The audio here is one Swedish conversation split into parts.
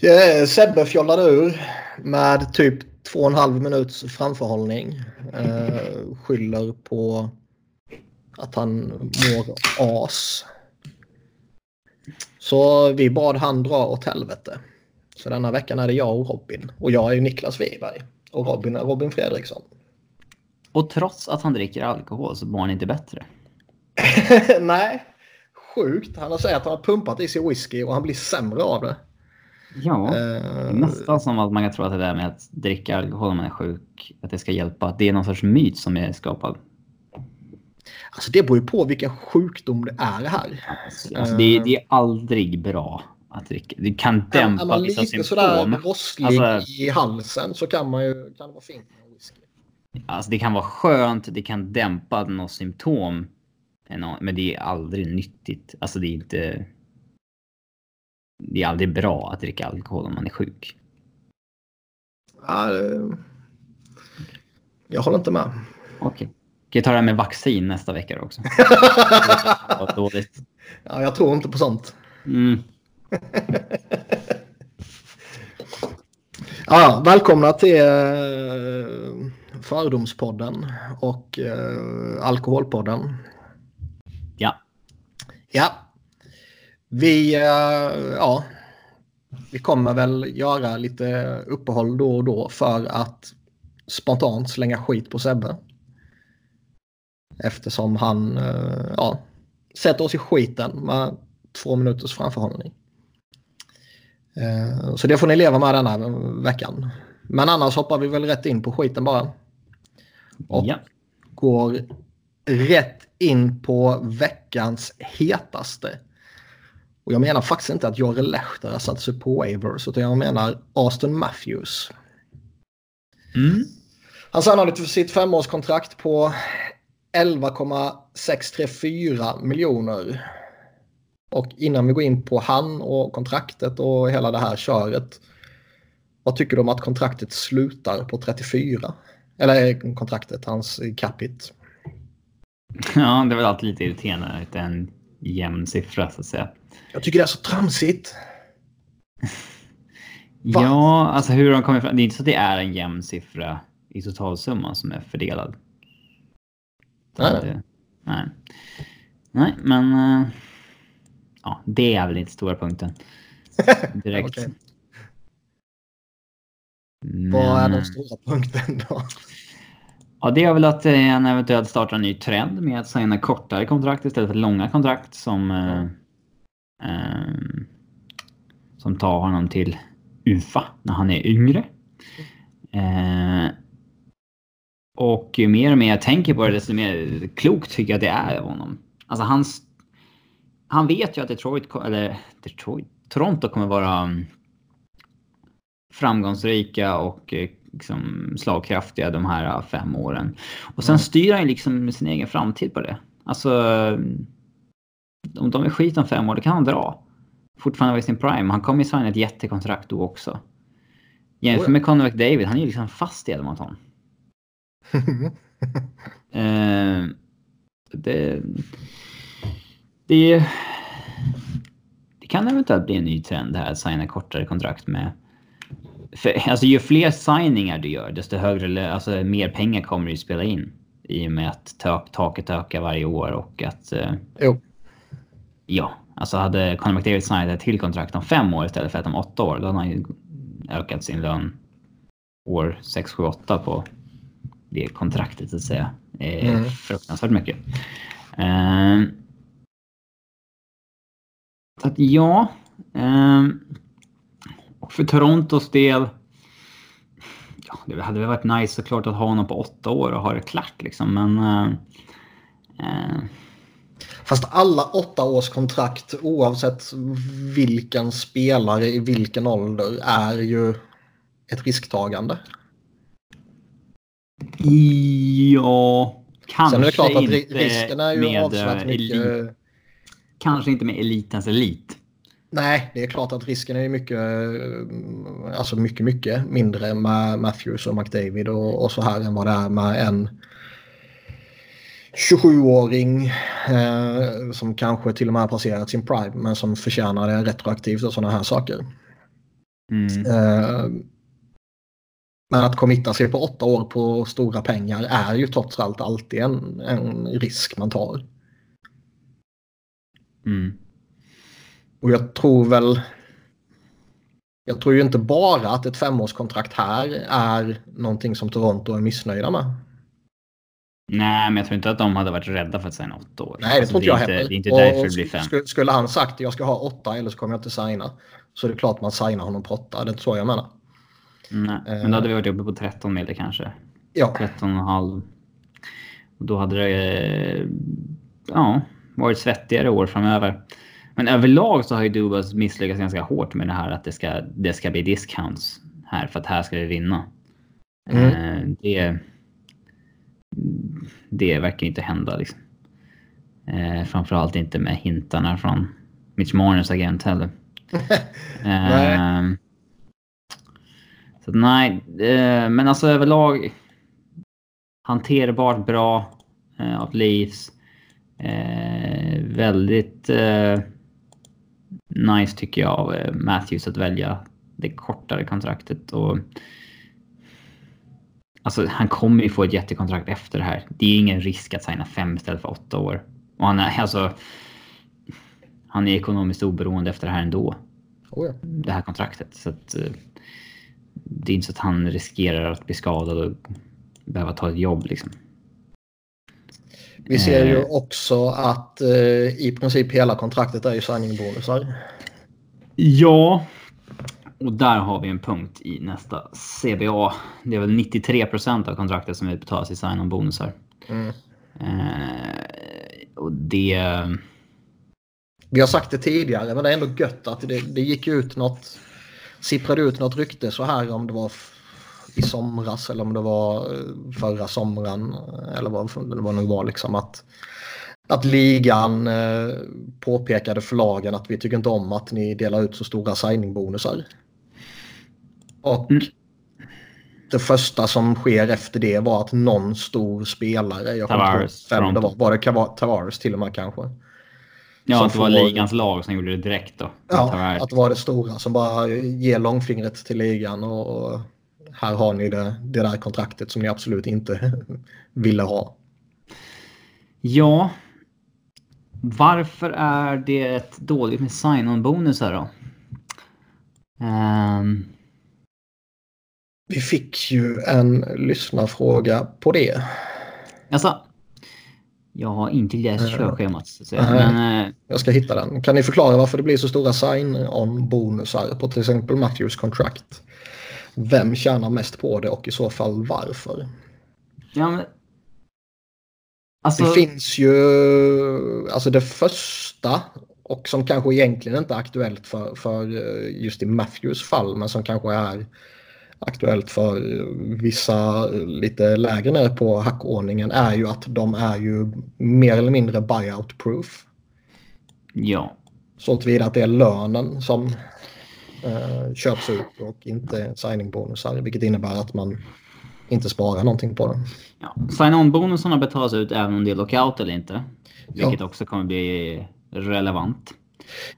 Eh, Sebbe fjollade ur med typ två och en halv minuts framförhållning. Eh, skyller på att han mår as. Så vi bad han dra åt helvete. Så denna veckan är det jag och Robin. Och jag är ju Niklas Wiberg. Och Robin är Robin Fredriksson. Och trots att han dricker alkohol så mår han inte bättre. Nej, sjukt. Han har sagt att han har pumpat i sig whisky och han blir sämre av det. Ja, uh, nästan som att man kan tro att det där med att dricka alkohol när man är sjuk, att det ska hjälpa. Att det är någon sorts myt som är skapad. Alltså det beror ju på vilken sjukdom det är här. Alltså, alltså det, är, det, är aldrig bra att dricka. Det kan dämpa är man vissa lite symptom. sådär rosslig Alltså- i halsen så kan, man ju, kan det vara fint med whisky. Alltså det kan vara skönt, det kan dämpa några symptom. Men det är aldrig nyttigt. Alltså det är inte... Det är aldrig bra att dricka alkohol om man är sjuk. Ja, det... Jag håller inte med. Okej. Kan jag ta det här med vaccin nästa vecka också? Vad dåligt. Ja, jag tror inte på sånt. Mm. Ja, välkomna till eh, Fördomspodden och eh, Alkoholpodden. Ja. Ja. Vi, eh, ja, vi kommer väl göra lite uppehåll då och då för att spontant slänga skit på Sebbe. Eftersom han eh, ja, sätter oss i skiten med två minuters framförhållning. Eh, Så det får ni leva med den här veckan. Men annars hoppar vi väl rätt in på skiten bara. Och ja. går rätt in på veckans hetaste. Och jag menar faktiskt inte att Jorre Lehter har satt sig på waivers utan jag menar Austin Matthews. Mm. Han signade för sitt femårskontrakt på 11,634 miljoner. Och innan vi går in på han och kontraktet och hela det här köret. Vad tycker du om att kontraktet slutar på 34? Eller kontraktet, hans capita. Ja, det är väl alltid lite irriterande att det är en jämn siffra så att säga. Jag tycker det är så tramsigt. Va? Ja, alltså hur de kommer fram. Det är inte så att det är en jämn siffra i totalsumman som är fördelad. Nej, nej. nej. Men. eh, Ja, det är väl inte stora punkten. Direkt. Okej. Men, Vad är den stora punkten då? Ja, det är väl att eh, han eventuellt startar en ny trend med att signa kortare kontrakt istället för långa kontrakt som eh, som tar honom till UFA när han är yngre. Eh, och ju mer och mer jag tänker på det desto mer klokt tycker jag det är av honom. Alltså hans, han vet ju att Detroit, eller Detroit, Toronto kommer vara mm, framgångsrika och eh, liksom slagkraftiga de här eh, fem åren. Och sen Mm. styr han ju liksom sin egen framtid på det. Alltså, om de är skit om fem år, då kan han dra. Fortfarande vara i sin prime. Han kommer ju signa ett jättekontrakt då också. Jämför Oh med Conor McDavid, han är ju liksom fast i Edmonton. Eh, det, det, det kan eventuellt bli en ny trend här att signa kortare kontrakt med. För, alltså ju fler signingar du gör desto högre, alltså mer pengar kommer du spela in. I och med att tak, taket ökar varje år och att eh, jo. Ja, alltså hade Conor McDavid signat ett till kontrakt om fem år istället för ett om åtta år, då hade han ju ökat sin lön år 6, 7, 8 på det kontraktet så att säga. Eh, Mm. Fruktansvärt mycket. Eh, så att ja. Eh, och för Torontos del. Ja, det hade väl varit nice såklart att ha honom på åtta år och ha det klart liksom, men. Eh, Fast alla åtta års kontrakt oavsett vilken spelare i vilken ålder är ju ett risktagande. Ja, kanske Sen är det klart att risken är ju avsevärt eh, mycket... Elit, kanske inte med elitens elit. Nej, det är klart att risken är mycket, eh, alltså mycket, mycket mindre med Matthews och McDavid och, och så här än vad det är med en 27-åring eh, som kanske till och med har passerat sin prime men som förtjänar det retroaktivt och sådana här saker. Mm. Uh, men att committa sig på åtta år på stora pengar är ju trots allt alltid en, en risk man tar. Mm. Och jag tror väl... Jag tror ju inte bara att ett femårskontrakt här är någonting som Toronto är missnöjda med. Nej, men jag tror inte att de hade varit rädda för att signa åtta år. Nej, det alltså, tror inte jag heller. Det är inte därför det blir fem. Skulle han sagt jag ska ha åtta eller så kommer jag inte signa. Så det är klart man signar honom på åtta. Det är inte så jag menar. Nej, men då hade vi varit uppe på 13 mil kanske. Ja. 13,5. Och då hade det ja, varit svettigare år framöver. Men överlag så har ju Dubas misslyckats ganska hårt med det här att det ska, det ska bli discounts här för att här ska vi vinna. Mm. Eh, det, det verkar inte hända liksom. Eh, framförallt inte med hintarna från Mitch Marners agent heller. Eh, så nej, eh, men alltså överlag hanterbart bra eh, av Leafs. Eh, väldigt eh, nice tycker jag av eh, Matthews att välja det kortare kontraktet. Och, alltså, han kommer ju få ett jättekontrakt efter det här. Det är ingen risk att signa fem istället för åtta år. Och han är alltså... Han är ekonomiskt oberoende efter det här ändå. Oh ja. Det här kontraktet. Så att, eh, det är inte så att han riskerar att bli skadad och behöva ta ett jobb liksom. Vi ser ju eh. också att eh, i princip hela kontraktet är ju signing-bonusar. Ja, och där har vi en punkt i nästa CBA. Det är väl 93 procent av kontraktet som utbetalas i sign-on-bonusar. Mm. Eh, och det... Vi har sagt det tidigare, men det är ändå gött att det, det gick ut något sipprade ut något rykte så här om det var i somras eller om det var eh, förra sommaren eller vad det var nu var liksom att att ligan eh, påpekade för lagen att vi tycker inte om att ni delar ut så stora signingbonusar. Och mm. det första som sker efter det var att någon stor spelare, jag inte vem det var, var det Tavares till och med kanske, Ja, att det var ligans lag som gjorde det direkt då. Ja, att det var det stora som bara ger långfingret till ligan och här har ni det, det där kontraktet som ni absolut inte ville ha. Ja. Varför är det dåligt med sign-on-bonusar då? Um... Vi fick ju en lyssnarfråga på det. Alltså, jag har inte läst körschemat. Så men, eh, jag ska hitta den. Kan ni förklara varför det blir så stora sign-on-bonusar på till exempel Matthews kontrakt? Vem tjänar mest på det och i så fall varför? Ja, men... alltså... Det finns ju, alltså det första och som kanske egentligen inte är aktuellt för, för eh, just i Matthews fall men som kanske är aktuellt för vissa lite lägre ner på hackordningen är ju att de är ju mer eller mindre buyout proof. Ja. Så tillvida att det är lönen som eh, köps ut och inte signing-bonusar vilket innebär att man inte sparar någonting på den. Ja. Sign-on-bonusarna betalas ut även om det är lockout eller inte. Vilket ja. också kommer bli relevant.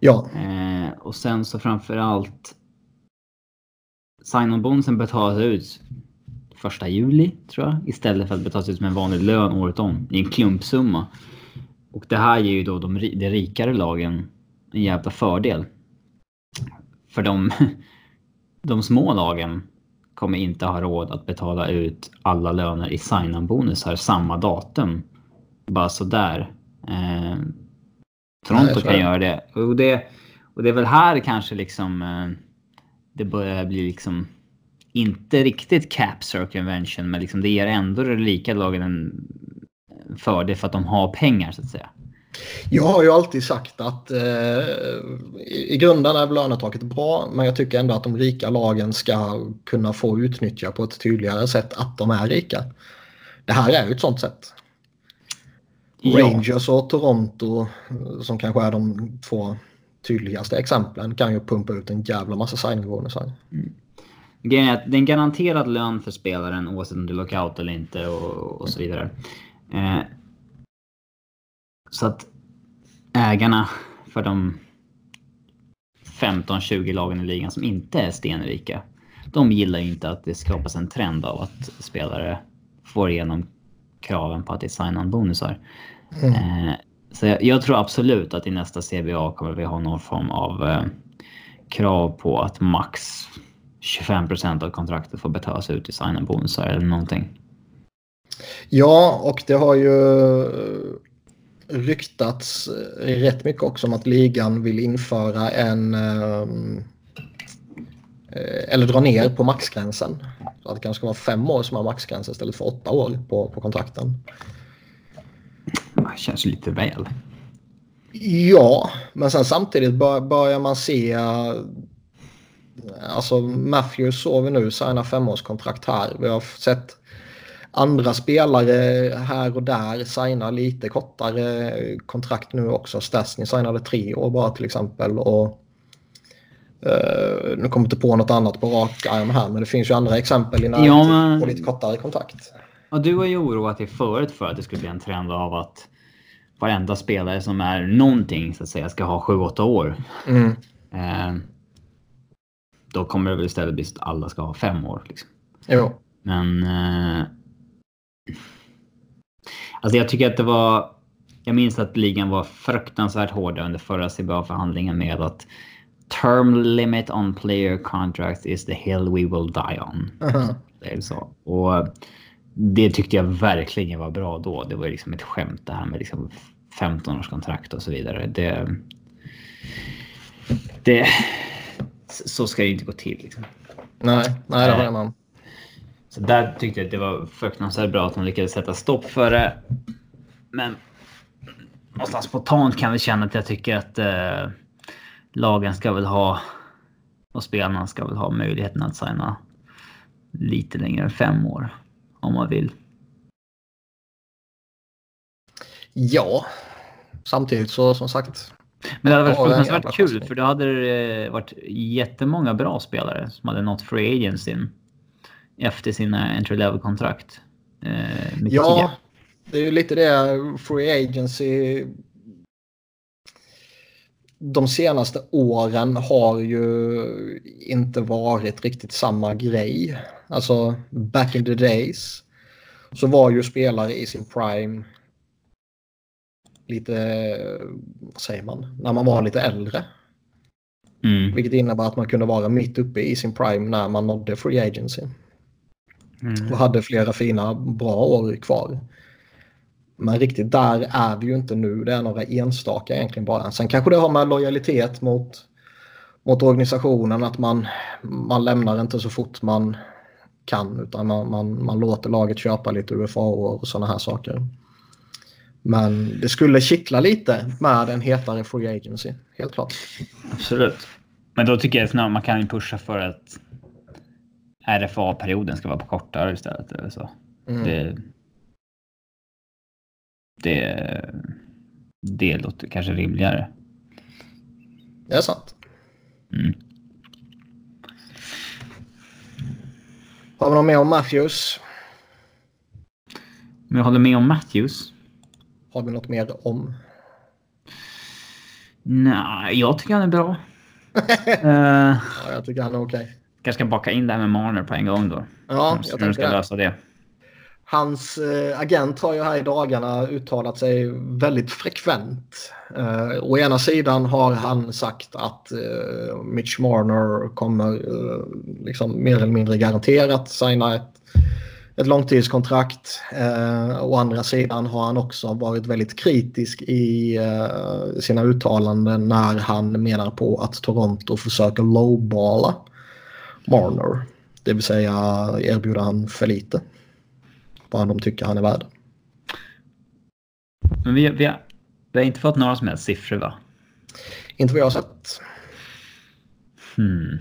Ja. Eh, och sen så framför allt sign-on-bonusen betalas ut första juli tror jag istället för att betalas ut som en vanlig lön året om i en klumpsumma. Och det här ger ju då de, de rikare lagen en jävla fördel. För de, de små lagen kommer inte ha råd att betala ut alla löner i sign-on-bonusar samma datum. Bara sådär. Eh, Toronto Nej, kan göra det. Och, det. och det är väl här kanske liksom eh, det börjar bli liksom inte riktigt cap circumvention, men liksom det ger ändå det lika lagen en fördel för att de har pengar så att säga. Jag har ju alltid sagt att eh, i grunden är lönetaket bra, men jag tycker ändå att de rika lagen ska kunna få utnyttja på ett tydligare sätt att de är rika. Det här är ju ett sånt sätt. Ja. Rangers och Toronto som kanske är de två tydligaste exemplen kan ju pumpa ut en jävla massa signing-bonusar. Mm. Grejen är att det är en garanterad lön för spelaren oavsett om du lockout eller inte och, och så vidare. Eh, så att ägarna för de 15-20 lagen i ligan som inte är stenrika. De gillar ju inte att det skapas en trend av att spelare får igenom kraven på att det är sign-on-bonusar. Mm. Eh, så jag, jag, tror absolut att i nästa CBA kommer vi ha någon form av eh, krav på att max 25% av kontraktet får betalas ut i sign bonusar eller någonting. Ja, och det har ju eh, ryktats eh, rätt mycket också om att ligan vill införa en eh, eller dra ner på maxgränsen. Så att det kanske ska vara fem år som är maxgräns istället för åtta år på, på kontrakten. Känns lite väl. Ja, men sen samtidigt börjar man se... Alltså Matthews såg vi nu signa femårskontrakt här. Vi har sett andra spelare här och där signar lite kortare kontrakt nu också. Stasny signade tre år bara till exempel. Och, uh, nu kommer jag inte på något annat på rak arm här men det finns ju andra exempel i ja, men... på lite kortare kontrakt. Ja, du har ju oroat dig förut för att det skulle bli en trend av att varenda spelare som är någonting så att säga ska ha 7-8 år. Mm. Eh, då kommer det väl istället bli att alla ska ha 5 år. Liksom. Jo. Men eh, Alltså jag tycker att det var... Jag minns att ligan var fruktansvärt hårda under förra CBA-förhandlingen med att term limit on player contracts is the hill we will die on. Uh -huh. Det är så. Och det tyckte jag verkligen var bra då. Det var liksom ett skämt det här med liksom 15 års kontrakt och så vidare. Det... Det... Så ska det inte gå till. Liksom. Nej, nej det har man. Så där tyckte jag att det var fruktansvärt bra att de lyckades sätta stopp för det. Men någonstans spontant kan vi känna att jag tycker att eh, lagen ska väl ha och spelarna ska väl ha möjligheten att signa lite längre än fem år om man vill. Ja, samtidigt så som sagt. Men det hade varit fruktansvärt kul för då hade det varit jättemånga bra spelare som hade nått free agencyn efter sina entry level-kontrakt. Eh, ja, det är ju lite det. Free agency de senaste åren har ju inte varit riktigt samma grej. Alltså back in the days så var ju spelare i sin prime lite, vad säger man, när man var lite äldre. Mm. Vilket innebär att man kunde vara mitt uppe i sin prime när man nådde free agency. Mm. Och hade flera fina, bra år kvar. Men riktigt där är vi ju inte nu. Det är några enstaka egentligen bara. Sen kanske det har med lojalitet mot, mot organisationen att man, man lämnar inte så fort man kan utan man, man, man låter laget köpa lite UFA och sådana här saker. Men det skulle kittla lite med en hetare free agency, helt klart. Absolut. Men då tycker jag att man kan pusha för att RFA-perioden ska vara på kortare istället. Eller så. Mm. Det, det, det låter kanske rimligare. Det är sant. Mm. Har vi något mer om Matthews? Men jag håller med om Matthews. Har vi något mer om? Nej, jag tycker han är bra. uh, ja, jag tycker han är okej. Okay kanske ska baka in det här med Marner på en gång då. Ja, jag tänkte ska lösa det. Hans eh, agent har ju här i dagarna uttalat sig väldigt frekvent. Eh, å ena sidan har han sagt att eh, Mitch Marner kommer eh, liksom mer eller mindre garanterat signa ett, ett långtidskontrakt. Eh, å andra sidan har han också varit väldigt kritisk i eh, sina uttalanden när han menar på att Toronto försöker lowballa Marner. Det vill säga erbjuder han för lite. Vad de tycker han är värd. Men vi, vi, har, vi har inte fått några som helst siffror va? Inte vad jag har sett. Hmm.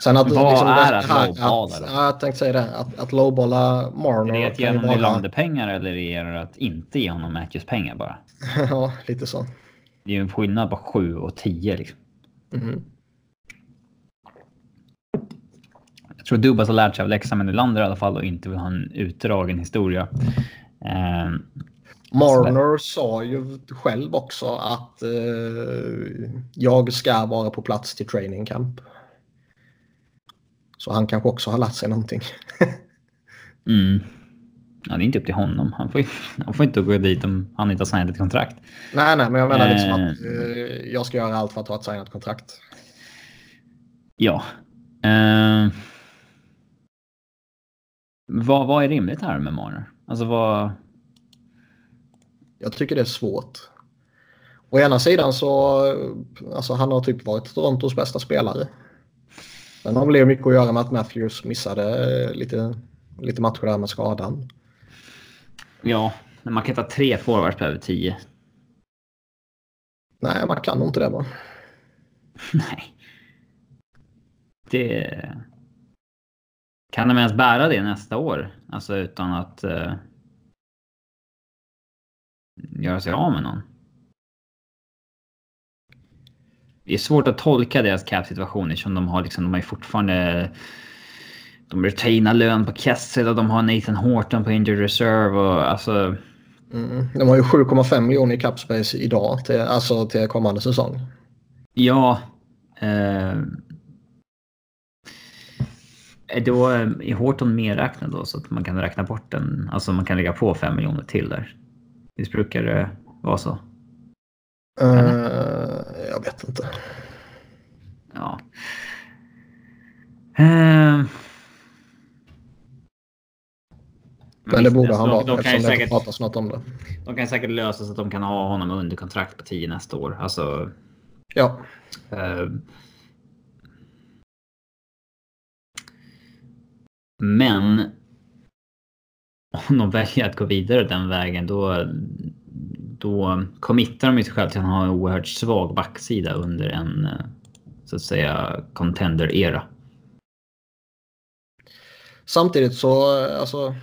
Sen att, vad liksom, är att lowballa? Att, jag tänkte säga det. Att, att lowballa Marner. Är det att ge honom Nylander pengar eller är det att inte ge honom Matthews pengar bara? ja, lite så. Det är ju en skillnad på 7 och 10 liksom. Mm. Jag tror Dubas har lärt sig av läxan med Nylander i alla fall och inte vill ha en utdragen historia. Eh, Marner sa ju själv också att eh, jag ska vara på plats till training camp. Så han kanske också har lärt sig någonting. mm. Ja, det är inte upp till honom. Han får, han får inte gå dit om han inte har signat ett kontrakt. Nej, nej, men jag menar liksom att eh, jag ska göra allt för att ha ett signat kontrakt. Ja. Uh, vad, vad är rimligt här med Marner? Alltså vad... Jag tycker det är svårt. Å ena sidan så, alltså han har typ varit Torontos bästa spelare. Sen har väl mycket att göra med att Matthews missade lite, lite matcher där med skadan. Ja, men man kan inte ha tre forwards på över tio. Nej, man kan nog inte det va? Nej. Det... Kan de ens bära det nästa år? Alltså utan att uh... göra sig av med någon? Det är svårt att tolka deras cap-situation eftersom de har liksom, de har ju fortfarande de retainar lön på Kessel och de har Nathan Horton på injured reserve och alltså. Mm, de har ju 7,5 miljoner i cap space idag till, alltså till kommande säsong. Ja. Eh, då är Horton medräknad då så att man kan räkna bort den. Alltså man kan lägga på 5 miljoner till där. Visst brukar det vara så? Uh, jag vet inte. Ja. Uh, men det borde han vara de, de eftersom det säkert, pratas något om det. De kan säkert lösa så att de kan ha honom under kontrakt på 10 nästa år. Alltså. Ja. Uh, men. Om de väljer att gå vidare den vägen då då committar de sig själv till att ha en oerhört svag backsida under en eh, så att säga contender-era. Samtidigt så, alltså,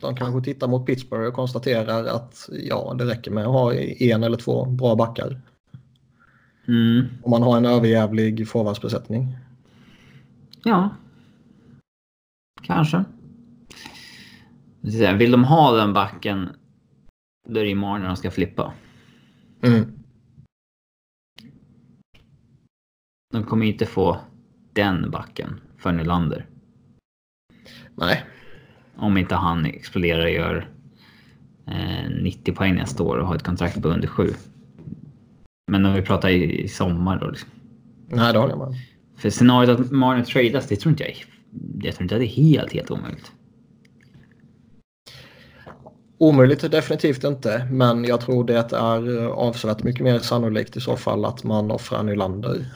de kanske tittar mot Pittsburgh och konstaterar att ja, det räcker med att ha en eller två bra backar. Mm. Om man har en överjävlig forwardsbesättning. Ja. Kanske. Vill de ha den backen då är det imorgon när de ska flippa. Mm. De kommer inte få den backen för Nylander. Nej. Om inte han exploderar och gör eh, 90 poäng nästa år och har ett kontrakt på under 7. Men om vi pratar i, i sommar då. Liksom. Nej, det håller jag med För scenariot att Marner tradas, det tror inte jag Jag tror inte att det är helt, helt omöjligt. Omöjligt definitivt inte, men jag tror det är eh, avsevärt mycket mer sannolikt i så fall att man offrar Nylander.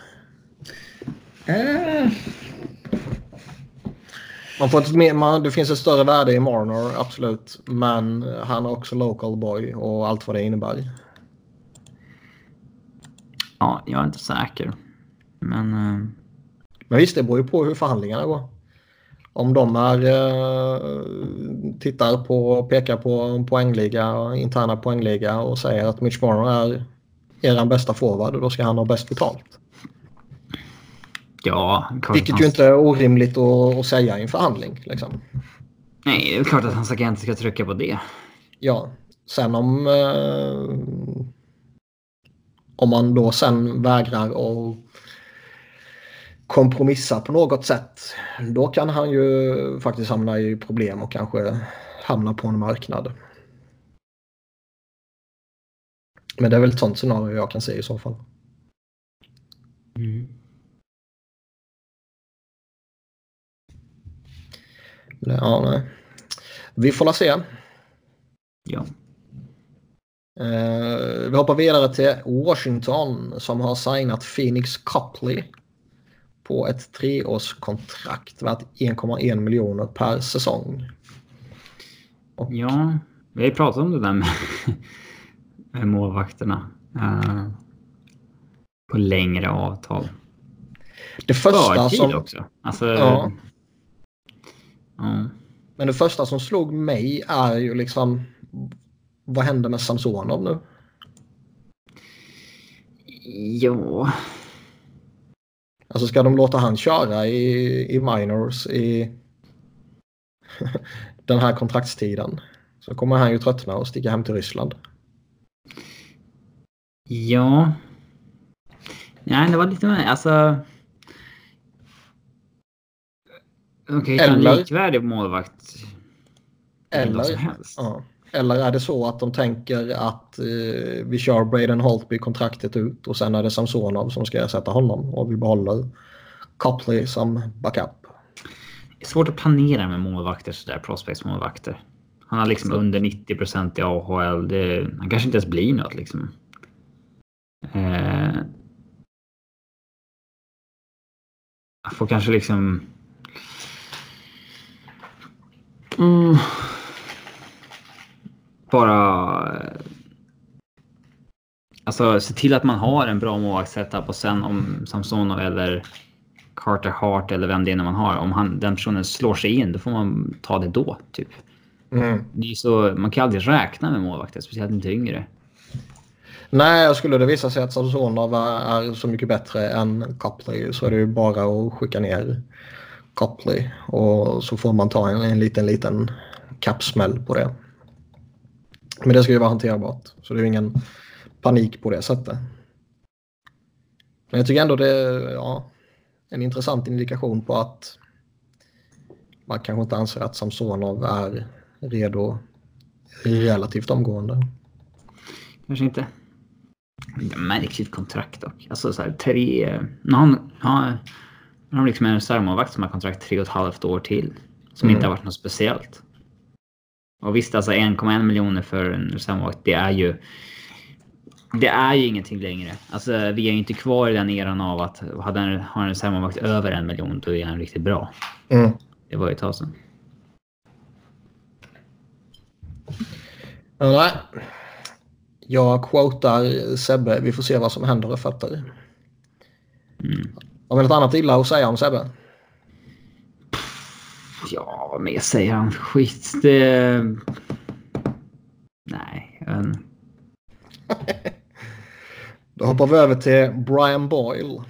Äh. Man får mer, man, det finns ett större värde i Marner, absolut. Men han är också local boy och allt vad det innebär. Ja, jag är inte säker. Men... Uh... Men visst, det beror ju på hur förhandlingarna går om de är, eh, tittar på, pekar på poängliga, interna poängliga och säger att Mitch Marner är er bästa forward och då ska han ha bäst betalt. Ja, Vilket ju inte är orimligt att, att säga i en förhandling. Liksom. Nej, det är klart att hans agent ska trycka på det. Ja, sen om... Eh, om man då sen vägrar att kompromissa på något sätt. Då kan han ju faktiskt hamna i problem och kanske hamna på en marknad. Men det är väl ett sånt scenario jag kan se i så fall. Mm. Ja, nej. Vi får la se. Ja. Uh, vi hoppar vidare till Washington som har signat Phoenix Copley på ett treårskontrakt värt 1,1 miljoner per säsong. Och... Ja, vi har ju pratat om det där med, med målvakterna. Uh, på längre avtal. Det första som... också. Alltså, ja. Uh. Men det första som slog mig är ju liksom vad händer med Samsonov nu? Ja, Alltså ska de låta han köra i, i minors i den här kontraktstiden? Så kommer han ju tröttna och sticka hem till Ryssland. Ja. Nej, det var lite mer, alltså. Okej, okay, en likvärdig målvakt. Eller, som helst. Ja. Eller är det så att de tänker att eh, vi kör Braden Holtby kontraktet ut och sen är det Samsonov som ska ersätta honom och vi behåller Copley som backup? Det är svårt att planera med målvakter sådär, prospects-målvakter. Han har liksom under 90 procent i AHL. Det, han kanske inte ens blir något liksom. Eh, jag får kanske liksom... Mm, bara... Alltså se till att man har en bra målvaktssetup och sen om Samsonov eller Carter Hart eller vem det är man har. Om han, den personen slår sig in, då får man ta det då. Typ. Mm. Det är så, man kan aldrig räkna med målvakter, speciellt inte yngre. Nej, skulle det visa sig att Samsonov är så mycket bättre än Copley så är det ju bara att skicka ner Copley och så får man ta en, en liten, liten kappsmäll på det. Men det ska ju vara hanterbart så det är ju ingen panik på det sättet. Men jag tycker ändå det är ja, en intressant indikation på att man kanske inte anser att Samsonov är redo relativt omgående. Kanske inte. Märkligt kontrakt dock. Alltså så här, tre... Har, han har liksom en reservmålvakt som har kontrakt tre och ett halvt år till. Som mm. inte har varit något speciellt. Och visst, alltså 1,1 miljoner för en reservmålvakt, det är ju... Det är ju ingenting längre. Alltså vi är ju inte kvar i den eran av att hade en, har en reservmålvakt över en miljon, då är han riktigt bra. Mm. Det var ju ett tag sedan. Nej. Jag quotar Sebbe. Vi får se vad som händer i fötter. Mm. Har vi något annat illa att säga om Sebbe? Ja, vad mer säger han? Skit. Det... Nej. En... Då hoppar vi över till Brian Boyle.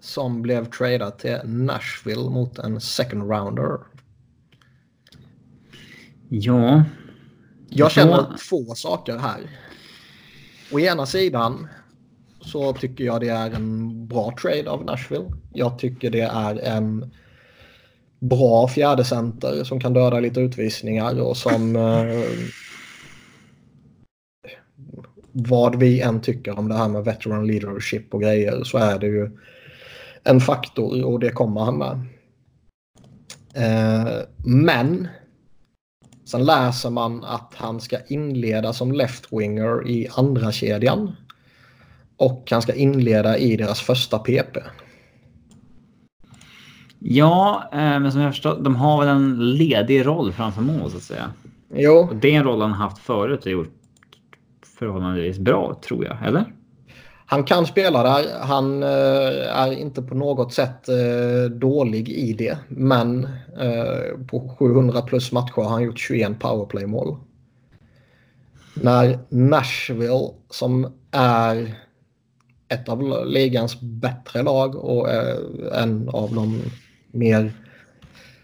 Som blev tradad till Nashville mot en second rounder. Ja, jag känner två saker här. Å ena sidan så tycker jag det är en bra trade av Nashville. Jag tycker det är en bra fjärdecenter som kan döda lite utvisningar och som eh, vad vi än tycker om det här med veteran leadership och grejer så är det ju en faktor och det kommer han med. Eh, men Sen läser man att han ska inleda som left-winger i andra kedjan Och han ska inleda i deras första PP. Ja, eh, men som jag förstår, de har väl en ledig roll framför mål så att säga. Jo. Och det är en roll han haft förut och gjort förhållandevis bra tror jag, eller? Han kan spela där. Han eh, är inte på något sätt eh, dålig i det. Men eh, på 700 plus matcher har han gjort 21 powerplay-mål. När Nashville, som är ett av ligans bättre lag och en av de mer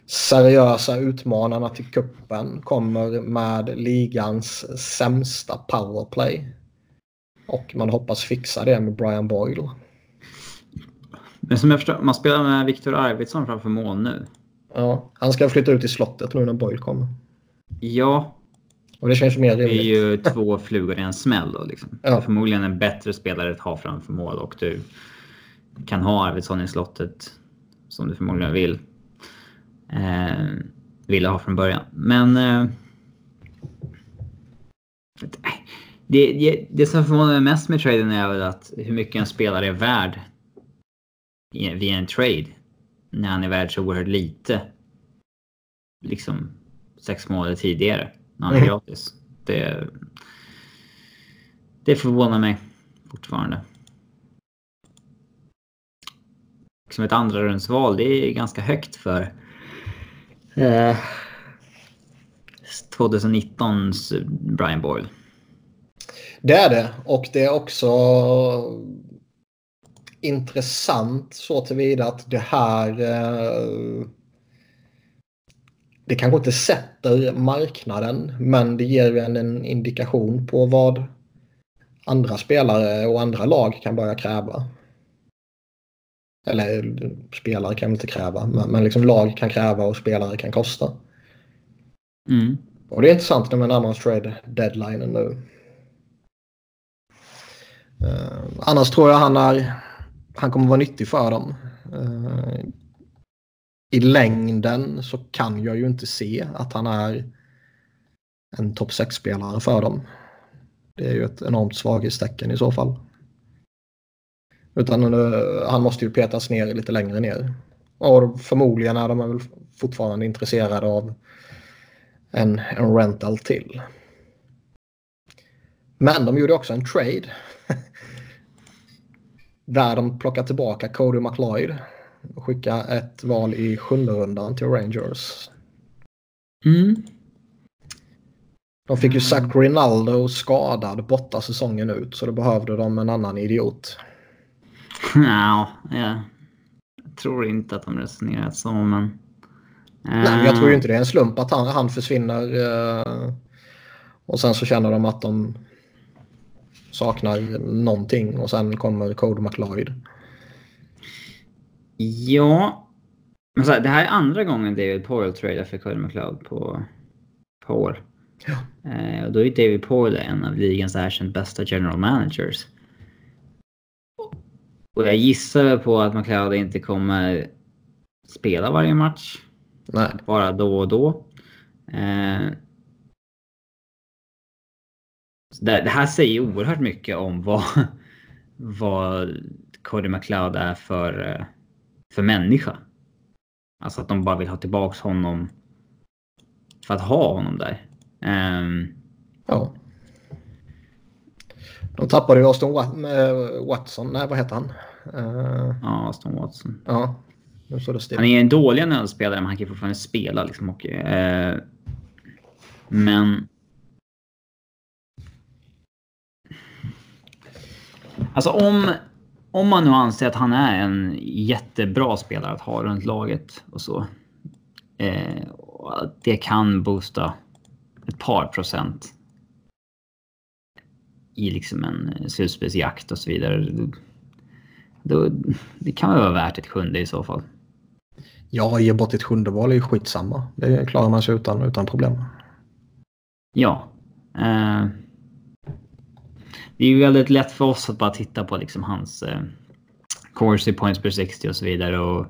seriösa utmanarna till kuppen kommer med ligans sämsta powerplay och man hoppas fixa det med Brian Boyle. Men som jag förstår, man spelar med Viktor Arvidsson framför mål nu. Ja, han ska flytta ut i slottet nu när Boyle kommer. Ja. Och det känns mer rimligt. Det är ju två flugor i en smäll då liksom. Ja. Förmodligen en bättre spelare att ha framför mål och du kan ha Arvidsson i slottet som du förmodligen vill. Eh, ville ha från början. Men... Eh, det, det, det som förvånar mig mest med traden är väl att hur mycket en spelare är värd via en trade. När han är värd så oerhört lite. Liksom sex månader tidigare. När han är mm. gratis. Det, det förvånar mig fortfarande. Som ett andra rundsval, det är ganska högt för eh, 2019s Brian Boyle. Det är det och det är också intressant så tillvida att det här eh, det kanske inte sätter marknaden men det ger en, en indikation på vad andra spelare och andra lag kan börja kräva. Eller spelare kan inte kräva, men, men liksom lag kan kräva och spelare kan kosta. Mm. Och det är intressant när man närmar oss trade deadline nu. Uh, annars tror jag han, är, han kommer vara nyttig för dem. Uh, I längden så kan jag ju inte se att han är en topp 6-spelare för dem. Det är ju ett enormt svaghetstecken i så fall. Utan uh, han måste ju petas ner lite längre ner. Och förmodligen är de väl fortfarande intresserade av en, en rental till. Men de gjorde också en trade. där de plockade tillbaka Cody McLeod. Och skickade ett val i sjunde rundan till Rangers. Mm. De fick ju Zach Rinaldo skadad borta säsongen ut så då behövde de en annan idiot. Ja, ja. Jag tror inte att de resonerat så, men... Nej, jag tror ju inte det är en slump att han, han försvinner. Uh, och sen så känner de att de saknar någonting och sen kommer Code McLeod. Ja. Men så här, det här är andra gången David Poyle tradar för Cody McLeod på, på år. Ja. Eh, och då är David Poyle en av ligans erkänt bästa general managers. Och jag gissar på att McLeod inte kommer spela varje match. Nej. Bara då och då. Eh, det, det, här säger oerhört mycket om vad, vad Cody McLeod är för, för människa. Alltså att de bara vill ha tillbaks honom för att ha honom där. Ja. De tappade ju Austin Watson. Nej, vad heter han? Uh, ja, Austin Watson. Ja. Han är en dålig NHL-spelare, men han kan fortfarande spela. Liksom, och, uh, men... Alltså om, om man nu anser att han är en jättebra spelare att ha runt laget och så. Eh, och det kan boosta ett par procent i liksom en slutspelsjakt och så vidare. Då, det kan vara värt ett sjunde i så fall. Ja, ge bort ett sjunde val är ju skitsamma. Det klarar man sig utan, utan problem. Ja. Eh, det är ju väldigt lätt för oss att bara titta på liksom hans eh, Corsi points per 60 och så vidare och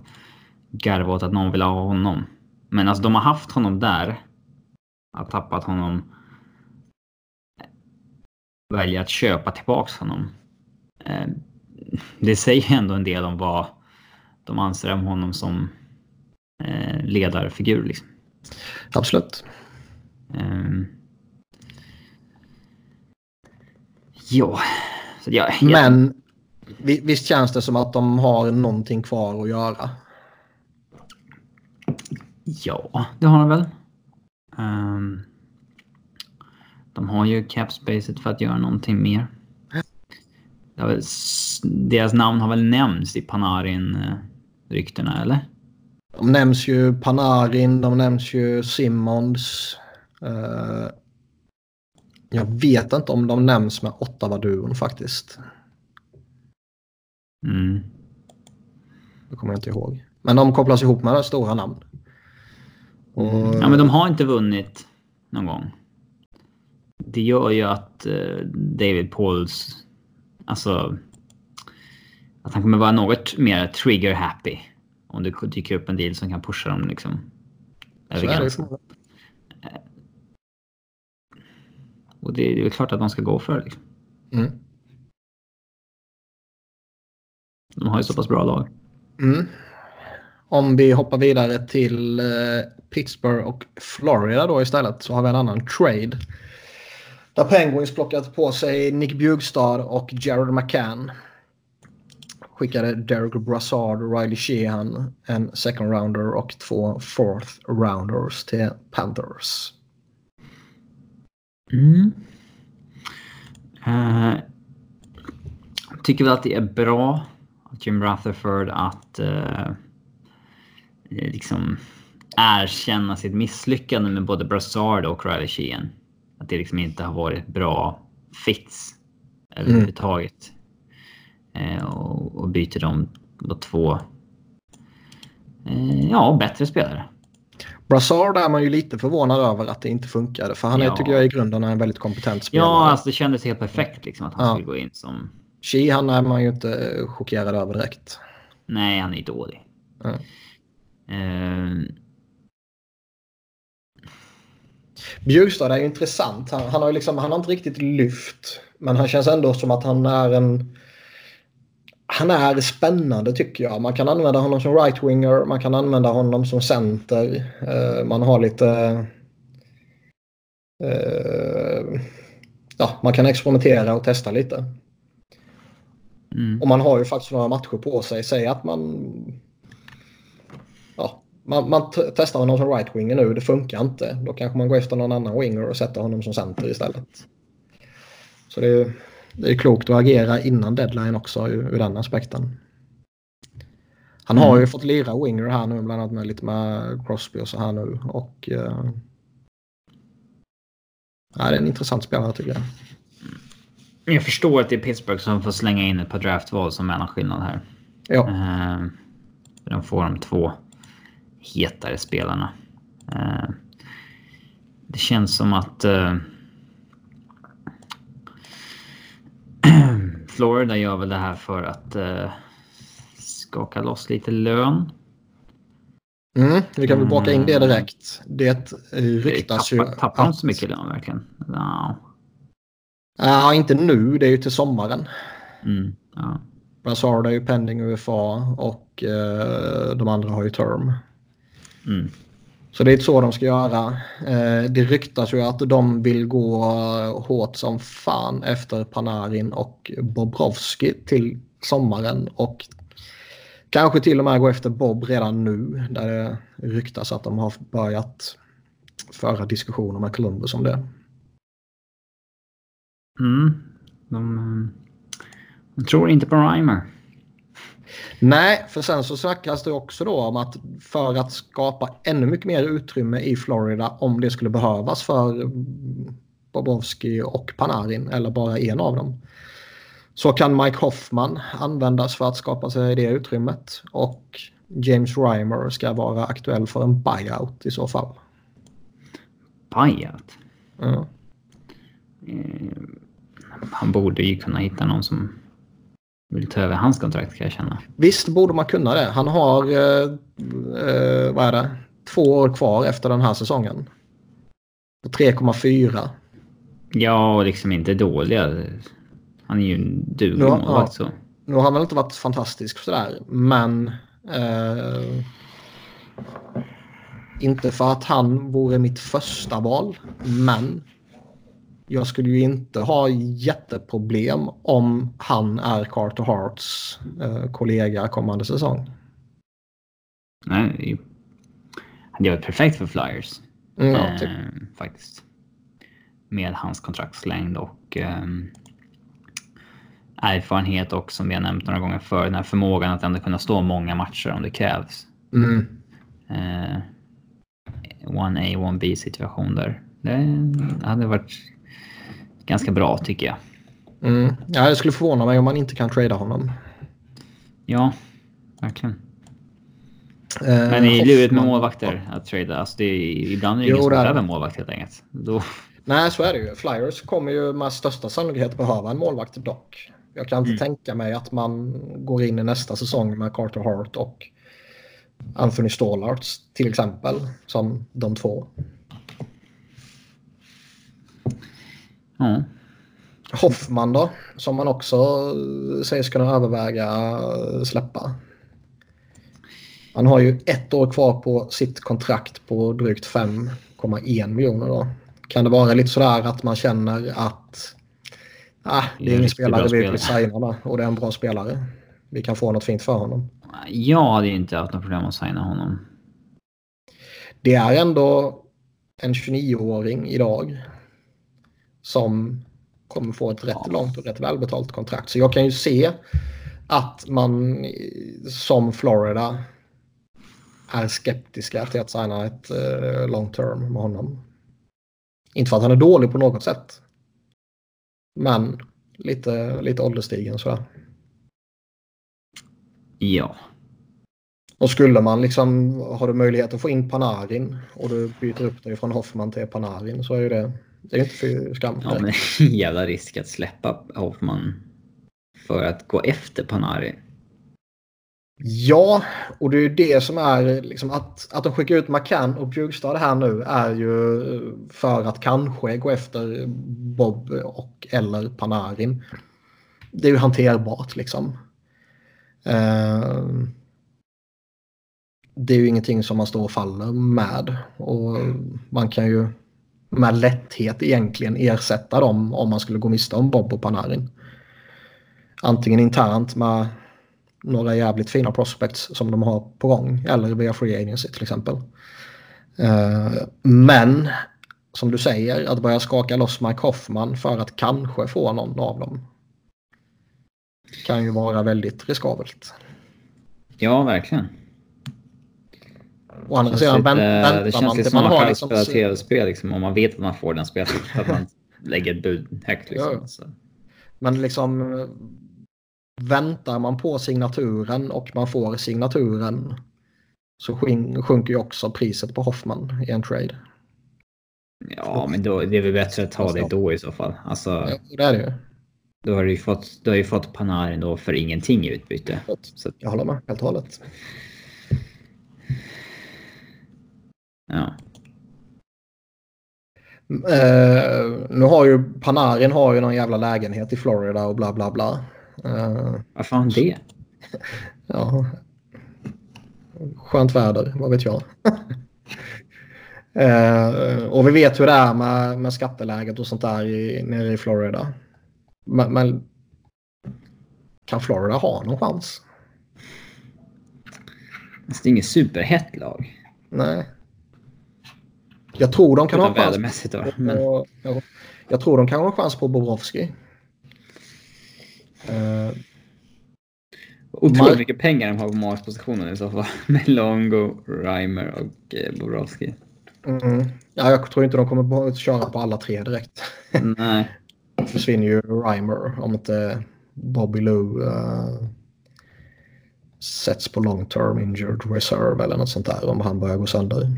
garva åt att någon vill ha honom. Men alltså de har haft honom där. Har tappat honom. Väljer att köpa tillbaks honom. Eh, det säger ändå en del om vad de anser om honom som eh, ledarfigur. Liksom. Absolut. Um, ja. Jag, jag, Men visst känns det som att de har någonting kvar att göra? Ja, det har de väl. Um, de har ju capspacet för att göra någonting mer. Väl, deras namn har väl nämnts i Panarin-ryktena, eller? De nämns ju Panarin, de nämns ju Simmons. Uh, jag vet inte om de nämns med Ottawa-duon faktiskt. Mm. Det kommer jag inte ihåg. Men de kopplas ihop med stora namn. Och... Ja, men de har inte vunnit någon gång. Det gör ju att uh, David Pauls... Alltså... Att han kommer vara något mer trigger happy. Om det dyker upp en deal som kan pusha dem liksom. Över gränsen. Och det, det är väl klart att de ska gå för det. Liksom. Mm. De har ju så pass bra lag. Mm. Om vi hoppar vidare till eh, Pittsburgh och Florida då istället så har vi en annan trade. Där Penguins plockat på sig Nick Bjugstad och Jared McCann. Skickade Derek Brassard och Riley Sheehan en second rounder och två fourth rounders till Panthers. Mm. Uh, tycker väl att det är bra av Jim Rutherford att uh, liksom erkänna sitt misslyckande med både Brassard och Riley Sheehan. Att det liksom inte har varit bra fits överhuvudtaget. Mm. och, och byter dem mot två eh, ja, bättre spelare. Brassard är man ju lite förvånad över att det inte funkade. För han är, ja. tycker jag i grunden är en väldigt kompetent spelare. Ja, alltså det kändes helt perfekt liksom att han ja. skulle gå in som... Shi, han är man ju inte chockerad över direkt. Nej, han är dålig. Ja. Uh... Bjurstad är ju intressant. Han, han, har liksom, han har inte riktigt lyft. Men han känns ändå som att han är en han är spännande tycker jag. Man kan använda honom som right-winger, man kan använda honom som center. Uh, man har lite... Uh, ja, man kan experimentera och testa lite. Mm. Och man har ju faktiskt några matcher på sig. Säg att man... Man, man testar honom som right-winger nu, det funkar inte. Då kanske man går efter någon annan winger och sätter honom som center istället. Så det är det är klokt att agera innan deadline också ur, ur den aspekten. Han har mm. ju fått lira winger här nu bland annat med lite med Crosby och så här nu och uh, ja, det är en intressant spelare tycker jag. Jag förstår att det är Pittsburgh som får slänga in ett par draftval som är en skillnad här. Ja. Uh, de får de två hetare spelarna. Uh, det känns som att uh, Florida gör väl det här för att uh, skaka loss lite lön. Mm, vi kan väl baka in det mm. direkt. Det ryktas ju... Tappar de så mycket lön verkligen? No. Ja, inte nu. Det är ju till sommaren. Mm, ja. Brassard är ju pending UFA och uh, de andra har ju term. Mm. Så det är så de ska göra. Eh, det ryktas ju att de vill gå hårt som fan efter Panarin och Bobrovski till sommaren och kanske till och med gå efter Bob redan nu där det ryktas att de har börjat föra diskussioner med Columbus om det. Mm. De, de tror inte på Reimer. Nej, för sen så snackas det också då om att för att skapa ännu mycket mer utrymme i Florida om det skulle behövas för Bobrovski och Panarin eller bara en av dem. Så kan Mike Hoffman användas för att skapa sig det utrymmet och James Reimer ska vara aktuell för en buyout i så fall. Buyout? Ja. Eh, han borde ju kunna hitta någon som vill ta över hans kontrakt kan jag känna. Visst borde man kunna det. Han har, eh, eh, vad är det, två år kvar efter den här säsongen. 3,4. Ja, och liksom inte dåliga. Han är ju en duglig målvakt så. Nu har han väl inte varit fantastisk sådär, men... Eh, inte för att han vore mitt första val, men jag skulle ju inte ha jätteproblem om han är Carter Harts eh, kollega kommande säsong. Nej, det var perfekt för Flyers. Mm, ja, typ. eh, faktiskt. Med hans kontraktslängd och eh, erfarenhet och som vi har nämnt några gånger för den här förmågan att ändå kunna stå många matcher om det krävs. Mm. Eh, 1A, 1B situation där. Det hade varit ganska bra tycker jag. Mm. Ja, jag skulle förvåna mig om man inte kan trada honom. Ja, verkligen. Uh, Men det är lurigt med målvakter att trada. Alltså det är, ibland är det ingen som behöver målvakt helt enkelt. Då... Nej, så är det ju. Flyers kommer ju med största sannolikhet behöva en målvakt dock. Jag kan inte mm. tänka mig att man går in i nästa säsong med Carter Hart och Anthony Stålarts till exempel som de två. Mm. Hoffman då, som man också sägs kunna överväga släppa. Han har ju ett år kvar på sitt kontrakt på drygt 5,1 miljoner då. Kan det vara lite sådär att man känner att ah, det är ingen spelare vi vill signa och det är en bra spelare. Vi kan få något fint för honom. Jag hade inte haft något problem att signa honom. Det är ändå en 29-åring idag som kommer få ett rätt ja. långt och rätt välbetalt kontrakt. Så jag kan ju se att man som Florida är skeptiska till att signa ett uh, long term med honom. Inte för att han är dålig på något sätt. Men lite, lite ålderstigen sådär. Ja. Och skulle man liksom, har du möjlighet att få in Panarin och du byter upp dig från Hoffman till Panarin så är ju det, det är inte för skam. Ja, men jävla risk att släppa Hoffman för att gå efter Panarin. Ja, och det är ju det som är liksom att, att de skickar ut McCann och Bjurstad här nu är ju för att kanske gå efter Bob och eller Panarin. Det är ju hanterbart liksom. Uh, det är ju ingenting som man står och faller med och man kan ju med lätthet egentligen ersätta dem om man skulle gå miste om Bob och Panarin. Antingen internt med några jävligt fina prospects som de har på gång eller via Free Agency till exempel. Eh, men som du säger, att börja skaka loss Mike Hoffman för att kanske få någon av dem kan ju vara väldigt riskabelt. Ja, verkligen. Å andra sidan väntar Det känns lite som att man liksom... spela tv-spel liksom, om man vet att man får den spelet. att man lägger ett bud högt. Liksom, ja. Men liksom väntar man på signaturen och man får signaturen så sjunker ju också priset på Hoffman i en trade. Ja, men då, det är väl bättre att ta det då i så fall. Alltså, ja, det är det ju. Då har du ju fått, du har ju fått Panarin då för ingenting i utbyte. Jag håller med helt och hållet. Ja. Uh, nu har ju Panarin har ju någon jävla lägenhet i Florida och bla bla bla. Uh, Vad fan det? ja. Skönt väder, vad vet jag. uh, och vi vet hur det är med, med skatteläget och sånt där i, nere i Florida. Men, men kan Florida ha någon chans? Det är inget superhett lag. Nej. Jag tror de kan ha chans. Då, men... på, jag, jag tror de kan ha chans på Bobrovski. Uh, Otroligt mycket pengar de har på Mars-positionen i så fall. Med Longo, Reimer och eh, Bobrovski. Mm. Ja, jag tror inte de kommer att köra på alla tre direkt. Nej. försvinner ju Reimer om inte Bobby Lou uh, sätts på long term injured reserve eller något sånt där om han börjar gå sönder.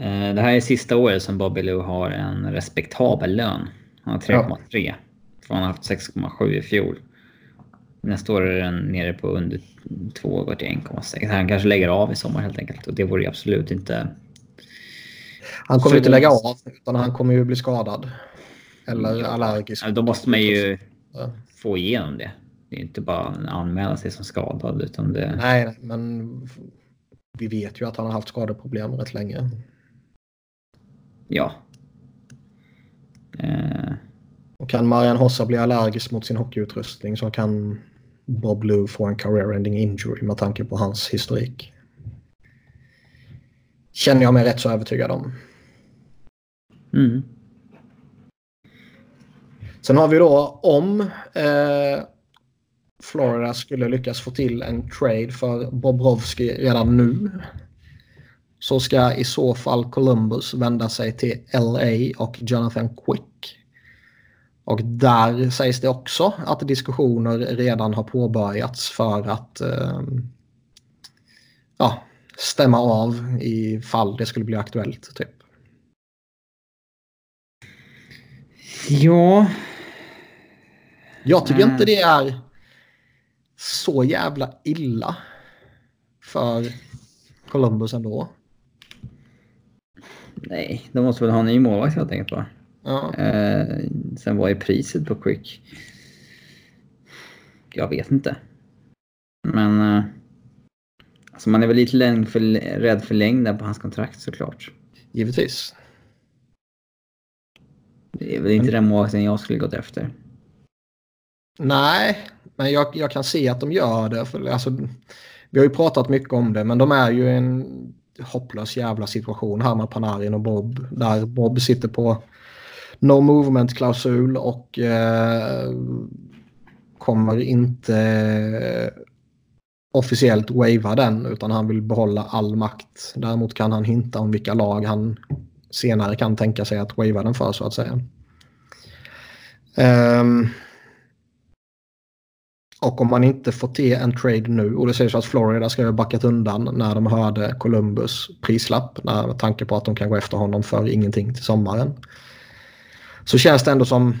Uh, det här är sista året som Bobby Lou har en respektabel lön. Han har 3,3. Ja. För han har haft 6,7 i fjol. Nästa år är den nere på under 2 går till 1,6. Han kanske lägger av i sommar helt enkelt. Och det vore absolut inte... Han kommer inte lägga av utan han kommer ju bli skadad. Eller ja. allergisk. Då måste man ju ja. få igenom det. Det är inte bara att anmäla sig som skadad. Utan det... Nej, men vi vet ju att han har haft skadeproblem rätt länge. Ja. Eh. Och kan Marian Hossa bli allergisk mot sin hockeyutrustning så kan Bob Lou få en career-ending injury med tanke på hans historik. Känner jag mig rätt så övertygad om. Mm. Sen har vi då om eh, Florida skulle lyckas få till en trade för Bobrovski redan nu så ska i så fall Columbus vända sig till LA och Jonathan Quick. Och där sägs det också att diskussioner redan har påbörjats för att eh, ja, stämma av i fall det skulle bli aktuellt. Typ. Ja. Jag tycker mm. inte det är så jävla illa för Columbus ändå. Nej, de måste väl ha en ny målvakt helt enkelt bara. Ja. Eh, sen vad är priset på Quick? Jag vet inte. Men eh, alltså man är väl lite för, rädd för längden på hans kontrakt såklart. Givetvis. Det är väl inte den målvakten jag skulle gått efter. Nej, men jag, jag kan se att de gör det. För, alltså, vi har ju pratat mycket om det, men de är ju en hopplös jävla situation här med Panarin och Bob. Där Bob sitter på no movement-klausul och eh, kommer inte eh, officiellt wava den utan han vill behålla all makt. Däremot kan han hinta om vilka lag han senare kan tänka sig att wava den för så att säga. Um, och om man inte får till en trade nu och det sägs att Florida ska ha backat undan när de hörde Columbus prislapp med tanke på att de kan gå efter honom för ingenting till sommaren. Så känns det ändå som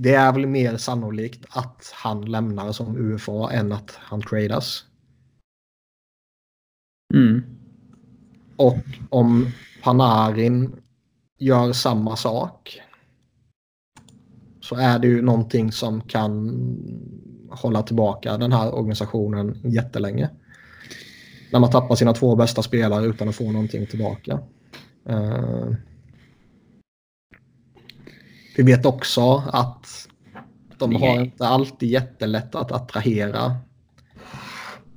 det är väl mer sannolikt att han lämnar som UFA än att han tradas. Mm. Och om Panarin gör samma sak så är det ju någonting som kan hålla tillbaka den här organisationen jättelänge. När man tappar sina två bästa spelare utan att få någonting tillbaka. Uh, vi vet också att de Nej. har inte alltid jättelätt att attrahera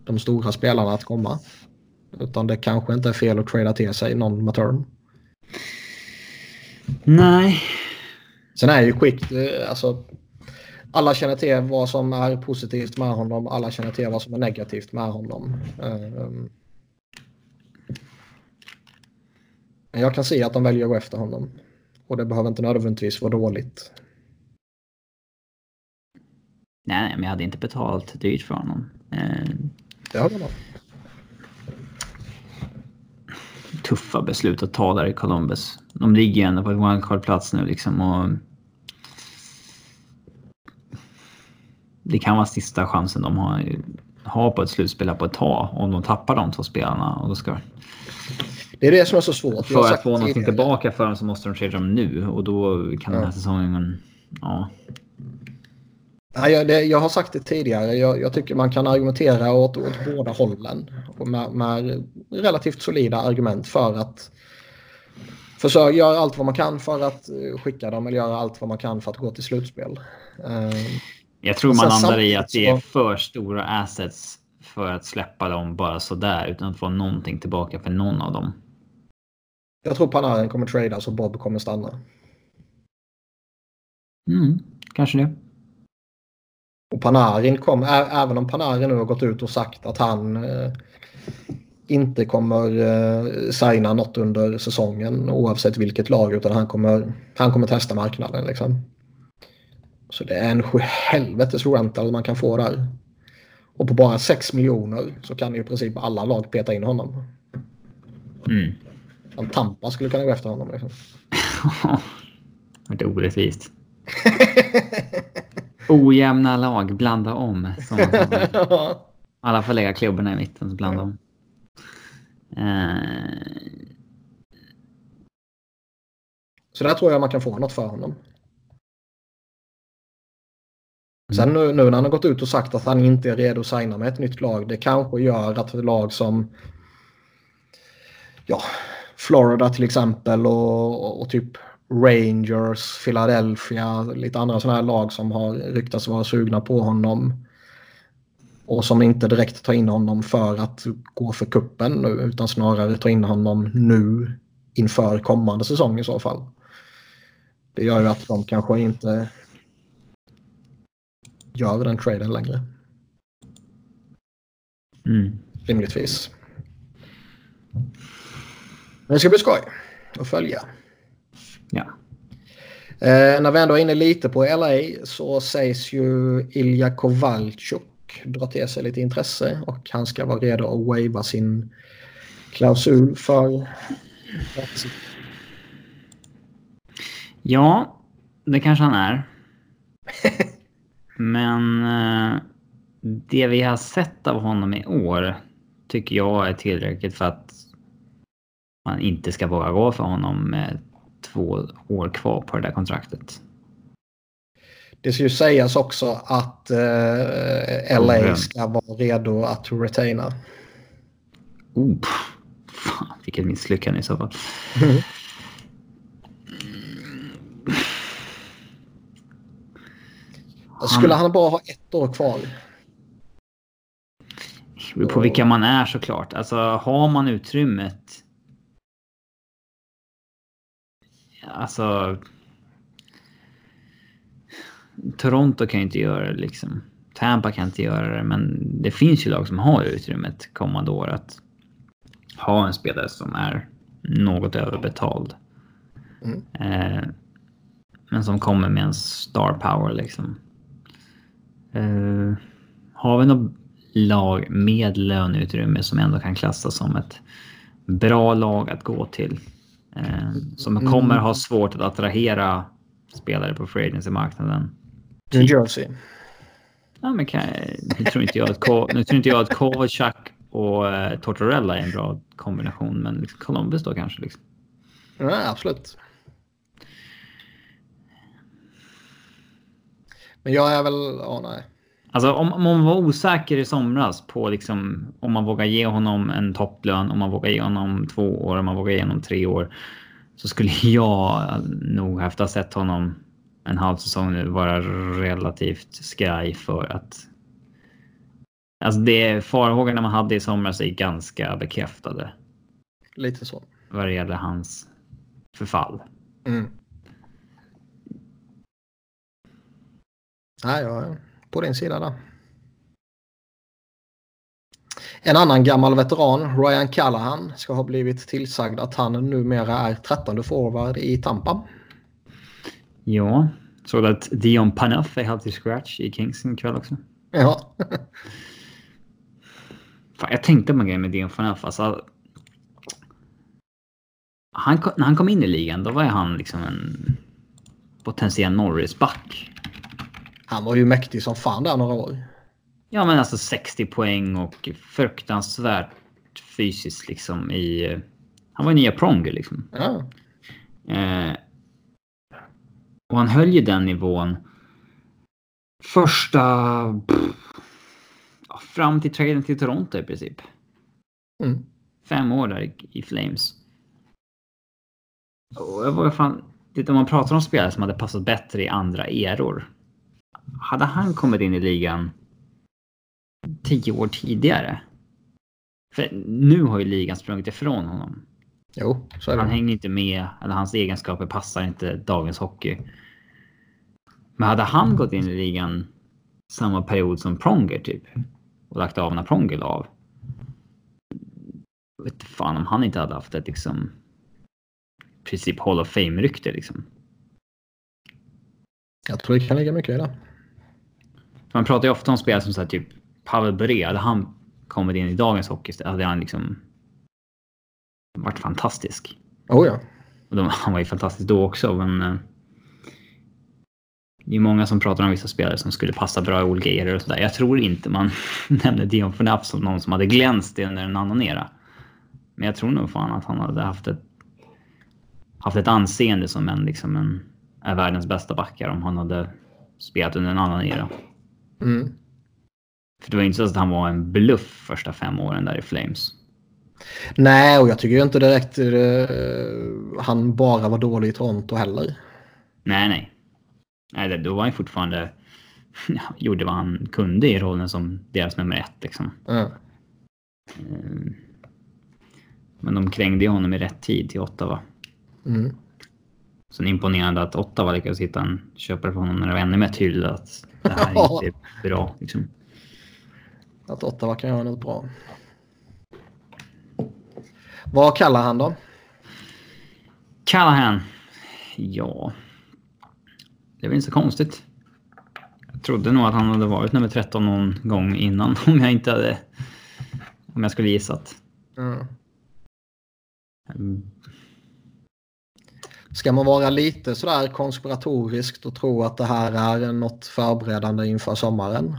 de stora spelarna att komma. Utan det kanske inte är fel att trada till sig någon med turn. Nej. Sen är ju skikt, eh, alltså alla känner till vad som är positivt med honom. Alla känner till vad som är negativt med honom. Ehm. Men jag kan se att de väljer att gå efter honom. Och det behöver inte nödvändigtvis vara dåligt. Nej, men jag hade inte betalt dyrt för honom. Ehm. Det hade man. Tuffa beslut att ta där i Columbus. De ligger ju ändå på ett wildcard-plats nu liksom. Och det kan vara sista chansen de har, har på ett slutspel på ett tag om de tappar de två spelarna. Och då ska... Det är det som är så svårt. För att få någonting tillbaka för dem så måste de trada dem nu och då kan den här säsongen... Ja. Ja, jag, det, jag har sagt det tidigare. Jag, jag, tycker man kan argumentera åt, åt båda hållen. Med, med relativt solida argument för att försöka göra allt vad man kan för att skicka dem eller göra allt vad man kan för att gå till slutspel. Uh, jag tror man landar i att det är för stora assets för att släppa dem bara sådär utan att få någonting tillbaka för någon av dem. Jag tror Panarin kommer tradas och Bob kommer stanna. Mm, kanske det. Och Panarin kom, även om Panarin nu har gått ut och sagt att han eh, inte kommer eh, signa något under säsongen oavsett vilket lag utan han kommer, han kommer testa marknaden. Liksom. Så det är en helvetes rental man kan få där. Och på bara 6 miljoner så kan i princip alla lag peta in honom. Mm. En Tampa skulle kunna gå efter honom. Liksom. det är orättvist. Ojämna lag, blanda om. Alla får lägga klubborna i mitten, så blanda om. Uh... Så där tror jag man kan få något för honom. Mm. Sen nu, nu, när han har gått ut och sagt att han inte är redo att signa med ett nytt lag. Det kanske gör att ett lag som ja, Florida till exempel och, och, och, typ Rangers, Philadelphia, lite andra sådana här lag som har ryktats vara sugna på honom. Och som inte direkt tar in honom för att gå för kuppen nu utan snarare tar in honom nu inför kommande säsong i så fall. Det gör ju att de kanske inte gör den traden längre. Mm. Rimligtvis. Men det ska bli skoj att följa. Ja. Eh, när vi ändå är inne lite på LA så sägs ju Ilja Kovalchuk dra till sig lite intresse och han ska vara redo att wava sin klausul för Ja, det kanske han är. Men eh, det vi har sett av honom i år tycker jag är tillräckligt för att man inte ska våga gå för honom med två år kvar på det där kontraktet. Det ska ju sägas också att eh, LA ska vara redo att retaina. Oh, fan, vilket misslyckande i så fall. Skulle han bara ha ett år kvar? På vilka man är såklart. Alltså har man utrymmet. Alltså. Toronto kan ju inte göra det liksom. Tampa kan inte göra det, men det finns ju lag som har utrymmet kommande år att ha en spelare som är något överbetald. Mm. Eh, men som kommer med en star power liksom. Eh, har vi något lag med löneutrymme som ändå kan klassas som ett bra lag att gå till? Eh, som Mm. kommer ha svårt att attrahera spelare på free agency-marknaden. New Jersey. Ja, men kan, nu, tror inte jag att, nu tror inte jag att Kovacic och eh, Tortorella är en bra kombination, men Columbus då kanske. Liksom. Ja, absolut. Men jag är väl... Ja, nej. Alltså om, om man var osäker i somras på liksom om man vågar ge honom en topplön, om man vågar ge honom två år, om man vågar ge honom tre år. Så skulle jag nog efter att ha sett honom en halv säsong nu vara relativt skraj för att. Alltså det farhågorna man hade i somras är ganska bekräftade Lite så. vad det gäller hans förfall. Mm. Nej, jag är på din sida där. En annan gammal veteran, Ryan Callahan, ska ha blivit tillsagd att han numera är trettonde forward i Tampa. Ja, såg att Dion Phaneuf är helt i scratch i Kings ikväll också. Ja, Fan, jag tänkte på en grej med Dion Phaneuf. Alltså, han, när han kom in i ligan, då var han liksom en potentiell Norris-back. Han var ju mäktig som fan där några år. Ja, men alltså 60 poäng och fruktansvärt fysiskt liksom i... Han var nya Pronger liksom. Ja, Eh, och han höll ju den nivån första... Pff, fram till traden till Toronto i princip. mm. Fem år där i, Flames. Och jag var fan... Det, man pratar om spelare som hade passat bättre i andra eror. Hade han kommit in i ligan tio år tidigare. För nu har ju ligan sprungit ifrån honom. jo, så är Han det. hänger inte med, eller hans egenskaper passar inte dagens hockey. Men hade han gått in i ligan samma period som Pronger typ och lagt av när Pronger la av. Jag vet fan om han inte hade haft ett liksom princip Hall of Fame-rykte liksom. Jag tror det kan ligga mycket i det. Man pratar ju ofta om spelare som så här, typ Pavel Bure. Hade han kommit in i dagens hockey hade han liksom varit fantastisk. Oh ja. Och de, han var ju fantastisk då också, men... eh, Det är många som pratar om vissa spelare som skulle passa bra i olika eror och sådär. Jag tror inte man nämner Dion Phaneuf som någon som hade glänst under en annan era. Men jag tror nog fan att han hade haft ett, haft ett anseende som en, liksom en, är världens bästa backar om han hade spelat under en annan era. Mm. För det var inte så att han var en bluff första fem åren där i Flames. Nej, och jag tycker inte direkt eh, han bara var dålig i Toronto heller. Nej, nej. Nej, det- då var han fortfarande... Ja, gjorde vad han kunde i rollen som deras nummer ett. Liksom. Eh, Men de krängde ju honom i rätt tid till Ottawa. Mm. Sen imponerande att Ottawa lyckades hitta en köpare för honom när det var ännu mer tydligt att det här inte är bra. Liksom. Att Ottawa kan göra något bra. Vad kallar han då? Callahan. Ja. Det är väl inte så konstigt. Jag trodde nog att han hade varit nummer 13 någon gång innan om jag inte hade... Om jag skulle gissat. Mm. Ska man vara lite sådär konspiratoriskt och tro att det här är något förberedande inför sommaren?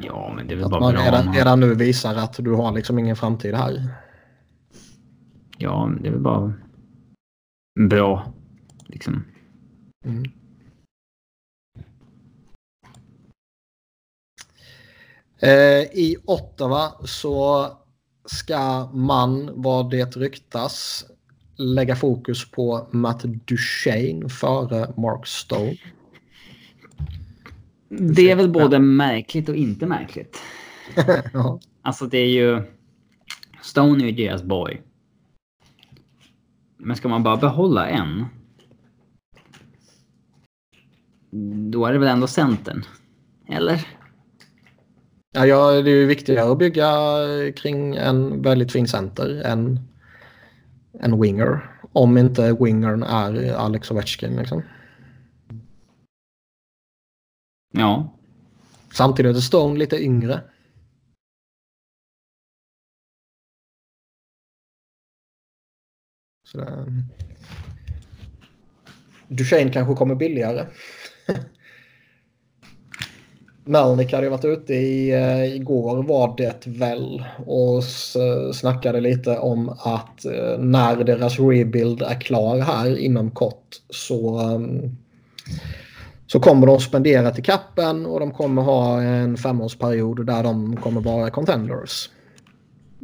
Ja, men det är väl Att bara man bra. redan, han- redan nu visar att du har liksom ingen framtid här. Ja, men det är väl bara bra. Liksom. Mm. Eh, I Ottawa så ska man, vad det ryktas, lägga fokus på Matt Duchene före Mark Stone. Det är väl både märkligt och inte märkligt. ja. Alltså det är ju... Stone är ju deras boy. Men ska man bara behålla en? Då är det väl ändå centern. Eller? Ja, ja, det är ju viktigare att bygga kring en väldigt fin center än en winger. Om inte wingern är Alex Ovechkin. Liksom. Ja. Samtidigt är Stone lite yngre. Så det... Duchene kanske kommer billigare. Melnick hade ju varit ute i, uh, igår var det väl och snackade lite om att uh, när deras rebuild är klar här inom kort så, um, så kommer de spendera till kappen och de kommer ha en femårsperiod där de kommer vara contenders.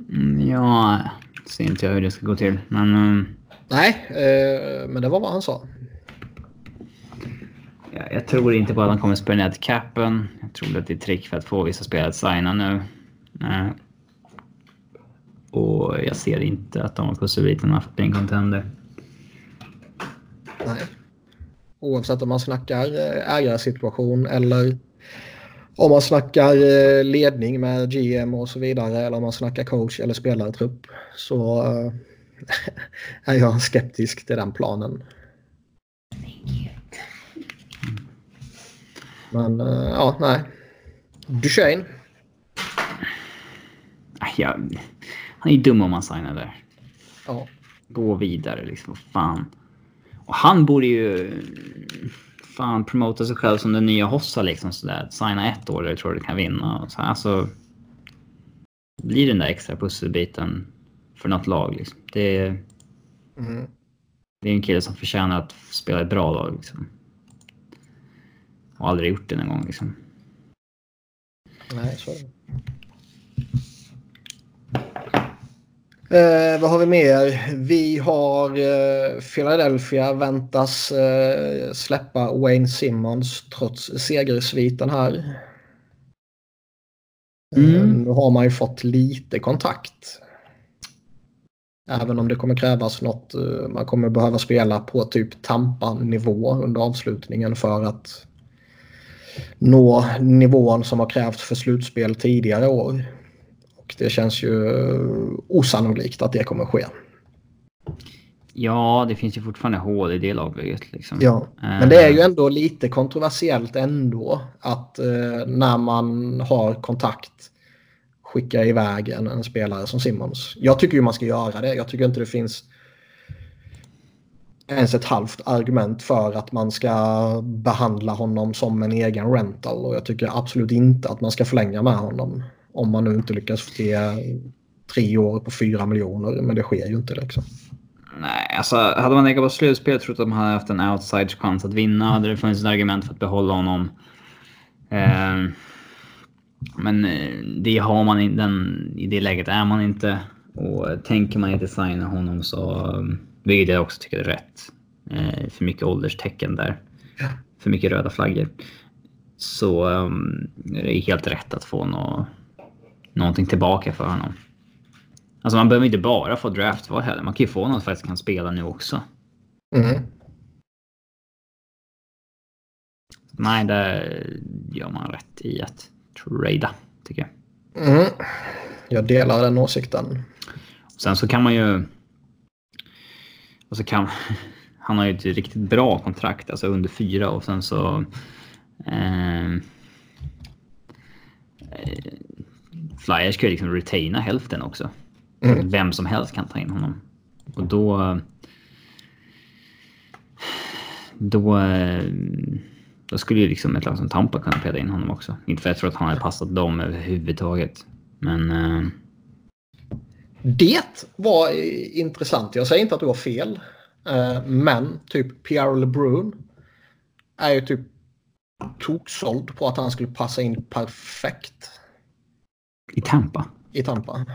Mm, ja, ser inte jag hur det ska gå till. Men... Um... Nej, uh, men det var vad han sa jag, jag tror inte på att de kommer spendera till capen. Jag tror att det är ett trick för att få vissa spelare att signa nu. Uh, och jag ser inte att de har pusselbitarna för att bli en contender. Nej. Oavsett om man snackar eh, ägarsituation eller om man snackar eh, ledning med GM och så vidare eller om man snackar coach eller spelartrupp så eh, är jag skeptisk till den planen. Men ja, nej. Duchene. Ja, han är ju dum om man signar där. Ja. Gå vidare liksom. Fan. Och han borde ju fan promota sig själv som den nya Hossa liksom sådär. Signa ett år där jag tror du kan vinna. Så, alltså. Blir den där extra pusselbiten för något lag liksom. Det är. Mm. Det är en kille som förtjänar att spela ett bra lag liksom. Och aldrig gjort det någon gång liksom. Nej, så är det. Eh, vad har vi mer? Vi har eh, Philadelphia väntas eh, släppa Wayne Simmons trots segersviten här. Mm. Nu har man ju fått lite kontakt. Även om det kommer krävas något. Man kommer behöva spela på typ Tampa-nivå under avslutningen för att nå nivån som har krävts för slutspel tidigare år. Och det känns ju osannolikt att det kommer ske. Ja, det finns ju fortfarande hål i det lagbygget. Liksom. Ja, men det är ju ändå lite kontroversiellt ändå att eh, när man har kontakt skicka iväg en, en, spelare som Simmons. Jag tycker ju man ska göra det. Jag tycker inte det finns ens ett halvt argument för att man ska behandla honom som en egen rental och jag tycker absolut inte att man ska förlänga med honom om man nu inte lyckas få till tre år på fyra miljoner. Men det sker ju inte liksom. Nej, alltså hade man legat på slutspel trott att man hade haft en outside chans att vinna hade det funnits ett argument för att behålla honom. Ehm, eh, men det har man inte. I det läget är man inte. Och tänker man inte signa honom så, ehm, vilket jag också tycker är rätt. Eh, för mycket ålderstecken där. Ja. För mycket röda flaggor. Så um, är det helt rätt att få nå, någonting tillbaka för honom. Alltså man behöver inte bara få draftval heller. Man kan ju få någon som faktiskt kan spela nu också. Mm. Nej, där gör man rätt i att trada, tycker jag. Mm. Jag delar den åsikten. Sen så kan man ju... Och så kan... Han har ju ett riktigt bra kontrakt, alltså under fyra och sen så... Eh, Flyers kan ju liksom retaina hälften också. Mm. Vem som helst kan ta in honom. Och då... Då... Då skulle ju liksom ett lag som Tampa kunna peta in honom också. Inte för att jag tror att han hade passat dem överhuvudtaget. Men... Uh... Det var intressant. Jag säger inte att du har fel. Uh, men typ Pierre LeBrun är ju typ toksåld på att han skulle passa in perfekt. I Tampa? I Tampa. Han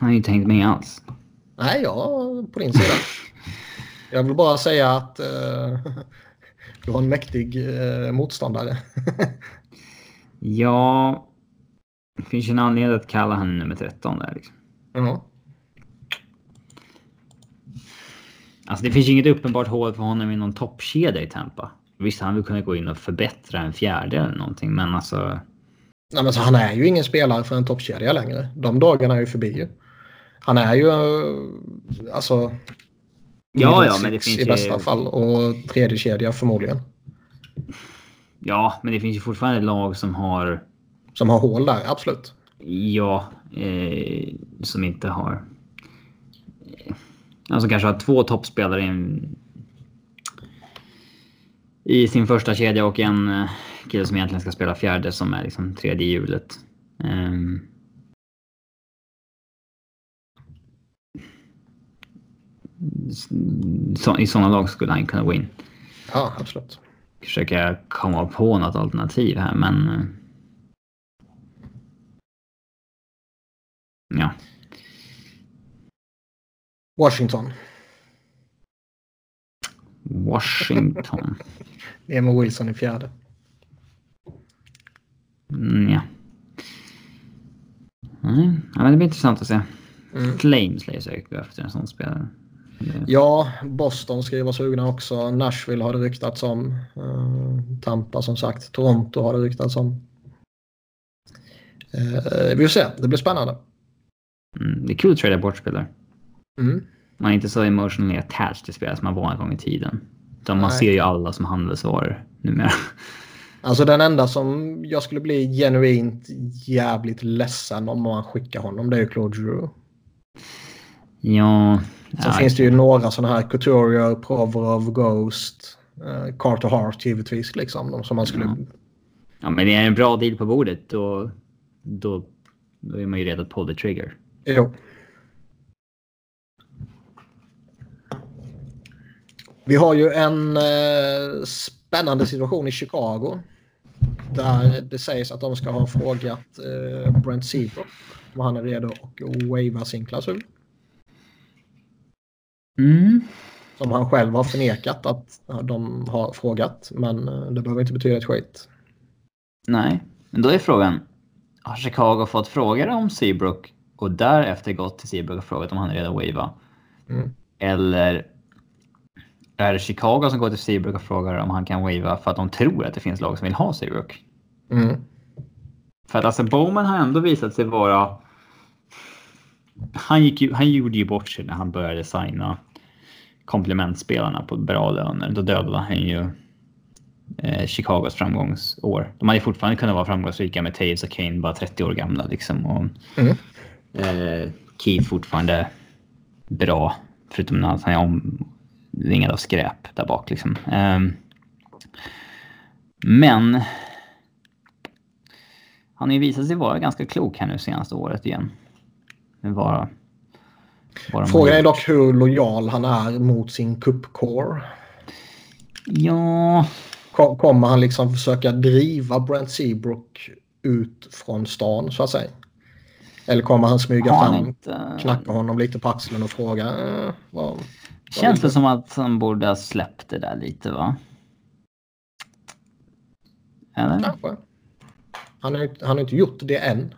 har ju inte hängt med alls. Nej, jag på din sida. jag vill bara säga att uh, du har en mäktig uh, motståndare. ja, det finns ju en anledning att kalla honom nummer 13 där. Liksom. Ja. Alltså det finns ju inget uppenbart hål för honom i någon toppkedja i Tampa. Visst, han vill kunna gå in och förbättra en fjärde eller någonting, men alltså. Nej, men så han är ju ingen spelare för en toppkedja längre. De dagarna är ju förbi ju. Han är ju alltså. Ja, ja, men det finns i bästa fall och tredje kedja förmodligen. Ja, men det finns ju fortfarande lag som har. Som har hål där, absolut. Ja, eh, som inte har. Alltså kanske har två toppspelare i, en, i sin första kedja och en eh, kille som egentligen ska spela fjärde som är liksom tredje hjulet. Um, så, I sådana lag skulle han kunna gå in. Ja, absolut. Försöka komma på något alternativ här, men... ja. Washington. Washington. Emil Wilson i fjärde. Mm, ja. Mm, ja, men det blir intressant att se. Mm. Flames lär gå efter en sån spelare. Ja, Boston ska ju vara sugna också. Nashville har det ryktats om. Uh, Tampa som sagt. Toronto har det ryktats om. Uh, vi får se, det blir spännande. Mm, det är kul att trada bort spelare. Mm. Man är inte så emotionally attached till spelare som man var en gång i tiden. Utan man ser ju alla som handelsvaror numera. Alltså den enda som jag skulle bli genuint jävligt ledsen om man skickar honom det är ju Claude Drew. Ja. Så ja, finns det ju några sådana här Couturier, Provorov, Ghost, uh, Carter Hart givetvis liksom. De som man skulle... Ja. ja. men det är en bra deal på bordet då, då, då är man ju redo att pull the trigger. Jo. Vi har ju en eh, spännande situation i Chicago. Där det sägs att de ska ha frågat eh, Brent Seabrook om han är redo att wava sin klausul. Mm. Som han själv har förnekat att de har frågat. Men eh, det behöver inte betyda ett skit. Nej, men då är frågan. Har Chicago fått frågor om Seabrook och därefter gått till Seabrook och frågat om han är redo att wava? Mm. Eller är det Chicago som går till Seabrook och frågar om han kan wava för att de tror att det finns lag som vill ha Seabrook? Mm. För att alltså Bowman har ändå visat sig vara... Han, gick ju, han gjorde ju bort sig när han började signa komplementspelarna på bra löner. Då dödade han ju eh, Chicagos framgångsår. De hade fortfarande kunnat vara framgångsrika med Taves och Kane bara 30 år gamla. Liksom. Och, mm. Eh, Keith fortfarande bra. Förutom att han är omringad av skräp där bak. Liksom. Eh, men han har ju visat sig vara ganska klok här nu senaste året igen. Bara, bara Frågan är dock hur lojal han är mot sin cupcore. Ja... Kommer han liksom försöka driva Brent Seabrook ut från stan så att säga? Eller kommer han smyga han fram, inte... knacka honom lite på axeln och fråga eh, vad, vad Känns det som att han borde ha släppt det där lite va? Eller? Kanske. Han har, han har inte gjort det än.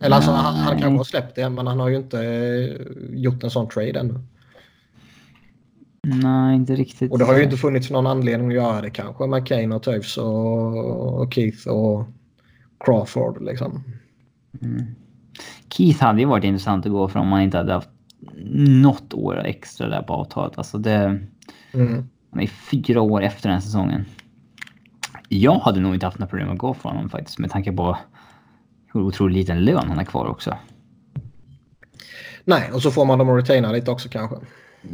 Eller alltså, han, han kanske har släppt det, men han har ju inte eh, gjort en sån trade ännu. Nej, inte riktigt. Och det har ju inte funnits någon anledning att göra det kanske Kane och Toews och, och Keith och Crawford liksom. Mm. Keith hade ju varit intressant att gå för om man inte hade haft något år extra där på avtalet. Alltså det... Mm. Han är fyra år efter den säsongen. Jag hade nog inte haft några problem att gå för honom faktiskt med tanke på hur otroligt liten lön han har kvar också. Nej, och så får man dem att retaina lite också kanske.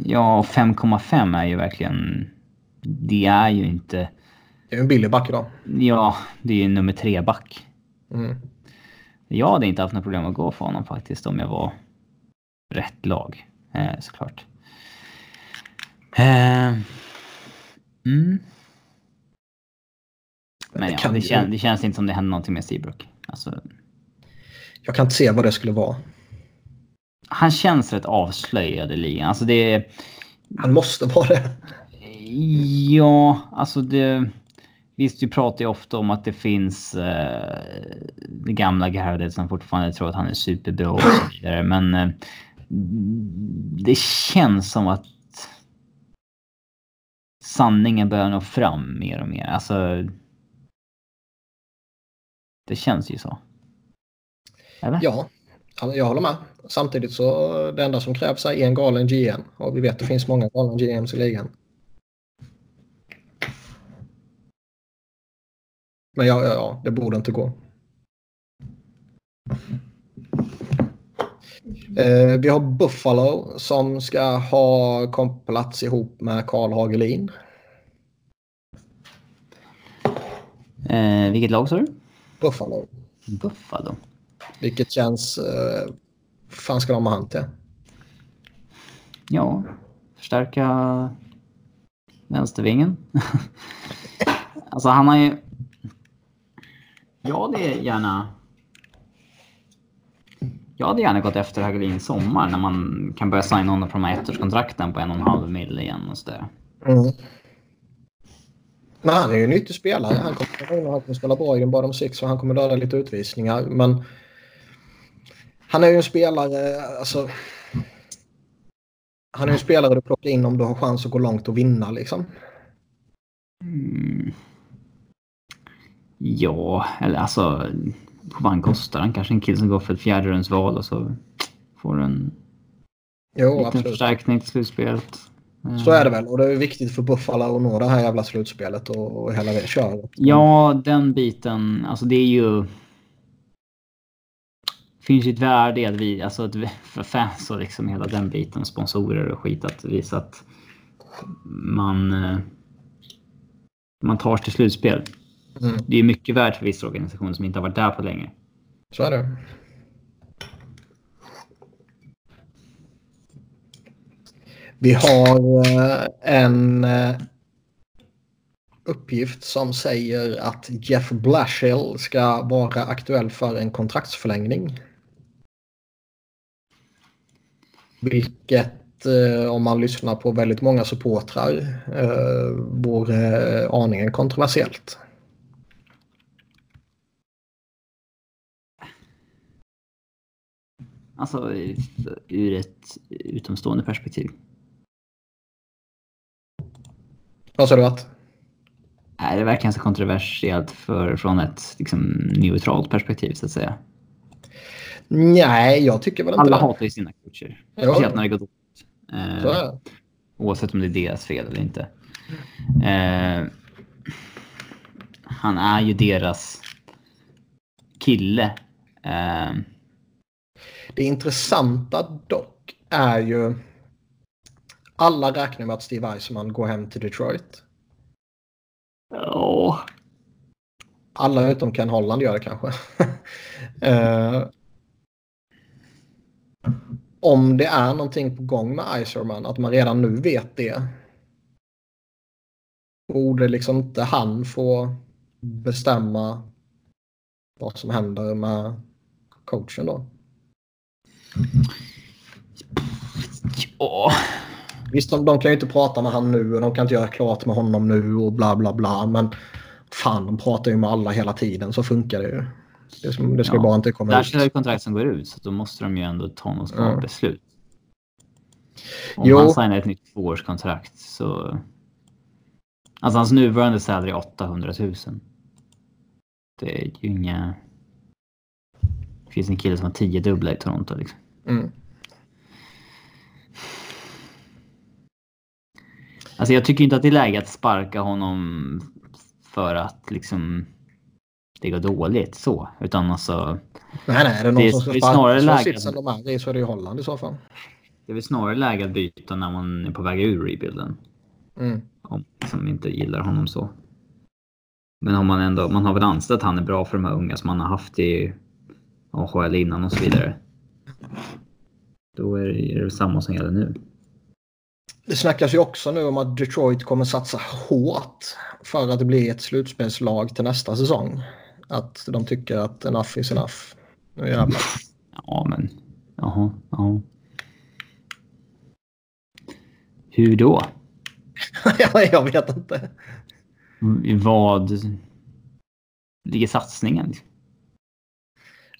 Ja, 5,5 är ju verkligen... Det är ju inte... Det är en billig back idag. Ja, det är ju nummer tre back. Mm. Jag hade inte haft några problem att gå för honom faktiskt om jag var rätt lag. Eh, såklart. Eh, mm. Men ja, det, kän, det, känns inte som det händer någonting med Seabrook. Alltså... Jag kan inte se vad det skulle vara. Han känns rätt avslöjad i ligan. Alltså det... Han måste vara det. Ja, alltså det... Visst, vi pratar ju ofta om att det finns eh, det gamla gardet som fortfarande tror att han är superbra och så vidare. Men eh, det känns som att sanningen börjar nå fram mer och mer. Alltså. Det känns ju så. Eller? Ja, alltså, jag håller med. Samtidigt så det enda som krävs är en galen GM och vi vet att det finns många galna GMs i ligan. Men ja, ja, ja, det borde inte gå. Eh, vi har Buffalo som ska ha plats ihop med Karl Hagelin. Eh, vilket lag sa du? Buffalo. Buffalo. Vilket känns... Eh, fan ska de ha han till? Ja, förstärka vänstervingen. alltså han har ju... Ja, det är gärna jag hade gärna gått efter Hagelin i sommar när man kan börja signa honom på de här ettårskontrakten på en och en halv mil igen och sådär. Mm. Men han är ju en nyttig spelare. Han kommer, han kommer spela bra i den bottom six och han kommer döda lite utvisningar. Men han är ju en spelare, alltså. Han är en spelare du plockar in om du har chans att gå långt och vinna liksom. Mm. Ja, eller alltså vad han kostar. Han kanske en kille som går för ett fjärderumsval och så får en jo, liten absolut. förstärkning till slutspelet. Så är det väl och det är viktigt för Buffalo att nå det här jävla slutspelet och, och hela det köret. Ja, den biten. Alltså det är ju. Finns ju ett värde att vi, alltså att för fans och liksom hela den biten, sponsorer och skit att visa att man. Eh, man tar till slutspel. Mm. Det är mycket värt för vissa organisationer som inte har varit där på länge. Så är det. Vi har eh, en eh, uppgift som säger att Jeff Blashill ska vara aktuell för en kontraktsförlängning. Vilket eh, om man lyssnar på väldigt många supportrar vore aningen kontroversiellt. Alltså ur ett utomstående perspektiv. Vad sa du att? Är det verkligen så kontroversiellt för, från ett liksom, neutralt perspektiv så att säga? Nej, jag tycker väl inte Alla det. hatar ju sina coacher. Speciellt när det går dåligt. Eh, oavsett om det är deras fel eller inte. Eh, han är ju deras kille. Eh, det intressanta dock är ju alla räknar med att Steve Eisenman går hem till Detroit. Ja. Alla utom Ken Holland gör det kanske. uh, om det är någonting på gång med Eiserman, att man redan nu vet det. Borde liksom inte han få bestämma vad som händer med coachen då? Ja. Visst, de, de kan ju inte prata med han nu och de kan inte göra klart med honom nu och bla bla bla. Men fan, de pratar ju med alla hela tiden. Så funkar det ju. Det, det ska ja. bara inte komma Där ut. Där är kontrakt som går ut så då måste de ju ändå ta något mm. beslut. Om jo. han signar ett nytt tvåårskontrakt så... Alltså hans nuvarande salary är 800 000. Det är ju inga... Det finns en kille som har tio dubbla i Toronto liksom. Mm. Alltså jag tycker inte att det är läge att sparka honom för att liksom det går dåligt så. Utan alltså. Nej, nej, är det någon det, som ska sparka läge... sitsen de är i så är det ju Holland i så fall. Det är väl snarare läge att byta när man är på väg ur rebuilden. Mm. Om man inte gillar honom så. Men har man ändå, man har väl ansett att han är bra för de här unga som man har haft i AHL innan och så vidare. Då är det, samma som gäller nu. Det snackas ju också nu om att Detroit kommer satsa hårt för att det blir ett slutspelslag till nästa säsong. Att de tycker att enough is enough. Nu jävlar. Ja, men... Jaha, ja. Hur då? ja, jag vet inte. Vad ligger satsningen?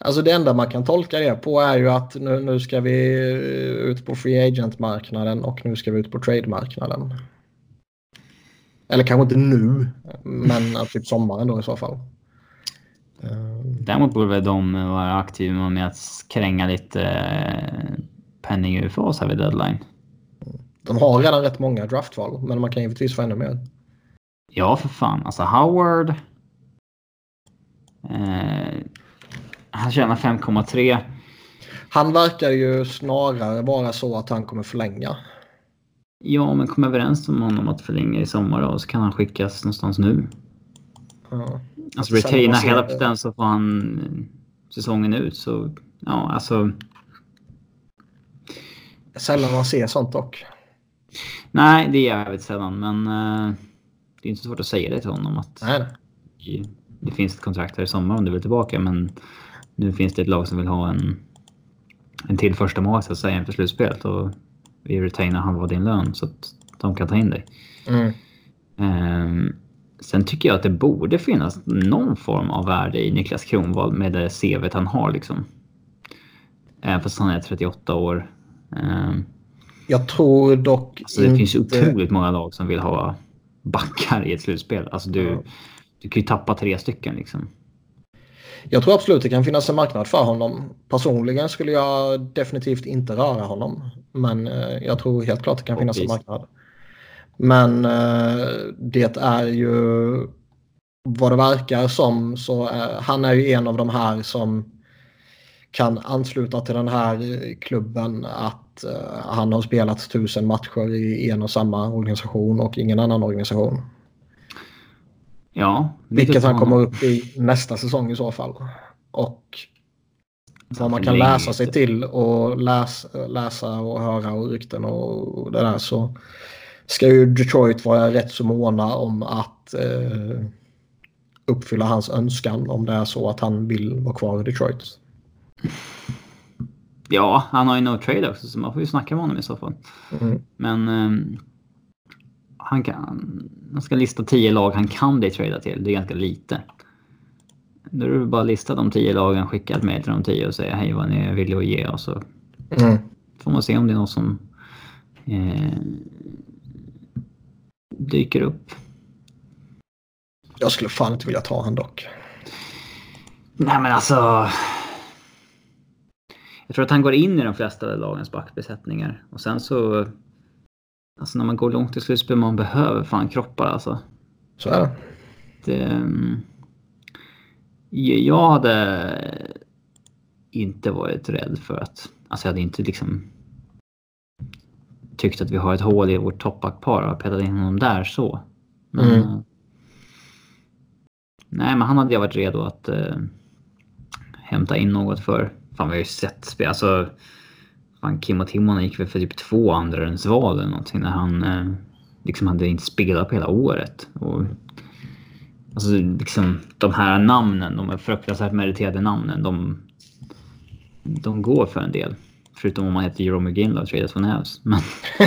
Alltså det enda man kan tolka det på är ju att nu, nu ska vi ut på free agent-marknaden och nu ska vi ut på trade-marknaden. Eller kanske inte nu, men typ sommaren då i så fall. Däremot borde väl de vara aktiva med att kränga lite eh, penning ur för oss här vid deadline. De har redan rätt många draftval, men man kan givetvis få ännu mer. Ja, för fan. Alltså Howard. Eh, han tjänar 5,3. Han verkar ju snarare vara så att han kommer förlänga. Ja, men kom överens med honom att förlänga i sommar och så kan han skickas någonstans nu. Ja. Alltså retaina hälften så får han säsongen ut. Så ja, alltså. Sällan man ser sånt dock. Nej, det är jävligt sällan, men uh, det är inte svårt att säga det till honom att nej, nej. det finns ett kontrakt här i sommar om du vill tillbaka, men nu finns det ett lag som vill ha en, en till första mål så att säga inför slutspelet och vi retainar halva din lön så att de kan ta in dig. Mm. Um, sen tycker jag att det borde finnas någon form av värde i Niklas Kronwall med det CVt han har liksom. Även fast han är 38 år. Um, jag tror dock alltså, Det inte... finns otroligt många lag som vill ha backar i ett slutspel. Alltså du, ja. du kan ju tappa tre stycken liksom. Jag tror absolut det kan finnas en marknad för honom. Personligen skulle jag definitivt inte röra honom. Men eh, jag tror helt klart det kan finnas en marknad. Men eh, det är ju vad det verkar som så är, han är ju en av de här som kan ansluta till den här klubben att han har spelat tusen matcher i en och samma organisation och ingen annan organisation. Ja. Vilket han kommer upp i nästa säsong i så fall. Och vad man kan läsa sig till och läs, läsa och höra och rykten och det där så ska ju Detroit vara rätt så måna om att eh, uppfylla hans önskan om det är så att han vill vara kvar i Detroit. Ja, han har ju no trade också så man får ju snacka med honom i så fall. Mm. Men um, han kan... Man ska lista tio lag han kan bli trada till. Det är ganska lite. Då är det bara att lista de tio lagen, skicka ett mejl till de tio och säga hej vad ni är villiga att ge och så mm. får man se om det är något som eh, dyker upp. Jag skulle fan inte vilja ta han dock. Nej men alltså. Jag tror att han går in i de flesta lagens backbesättningar och sen så Alltså när man går långt i slutspel man behöver fan kroppar alltså. Så är det. det mm, jag hade inte varit rädd för att... Alltså jag hade inte liksom tyckt att vi har ett hål i vårt toppbackpar och petat in honom där så. Men, mm. äh, nej, men han hade jag varit redo att äh, hämta in något för. Fan vi har ju sett spel. Alltså, fan, Kim och Timonen gick väl för typ två andra val eller någonting när han eh, liksom hade inte spelat på hela året. Och, alltså liksom de här namnen, de är fruktansvärt meriterade namnen, de, de går för en del. Förutom om man heter Jerome Ginla och tradas från Hävs. Men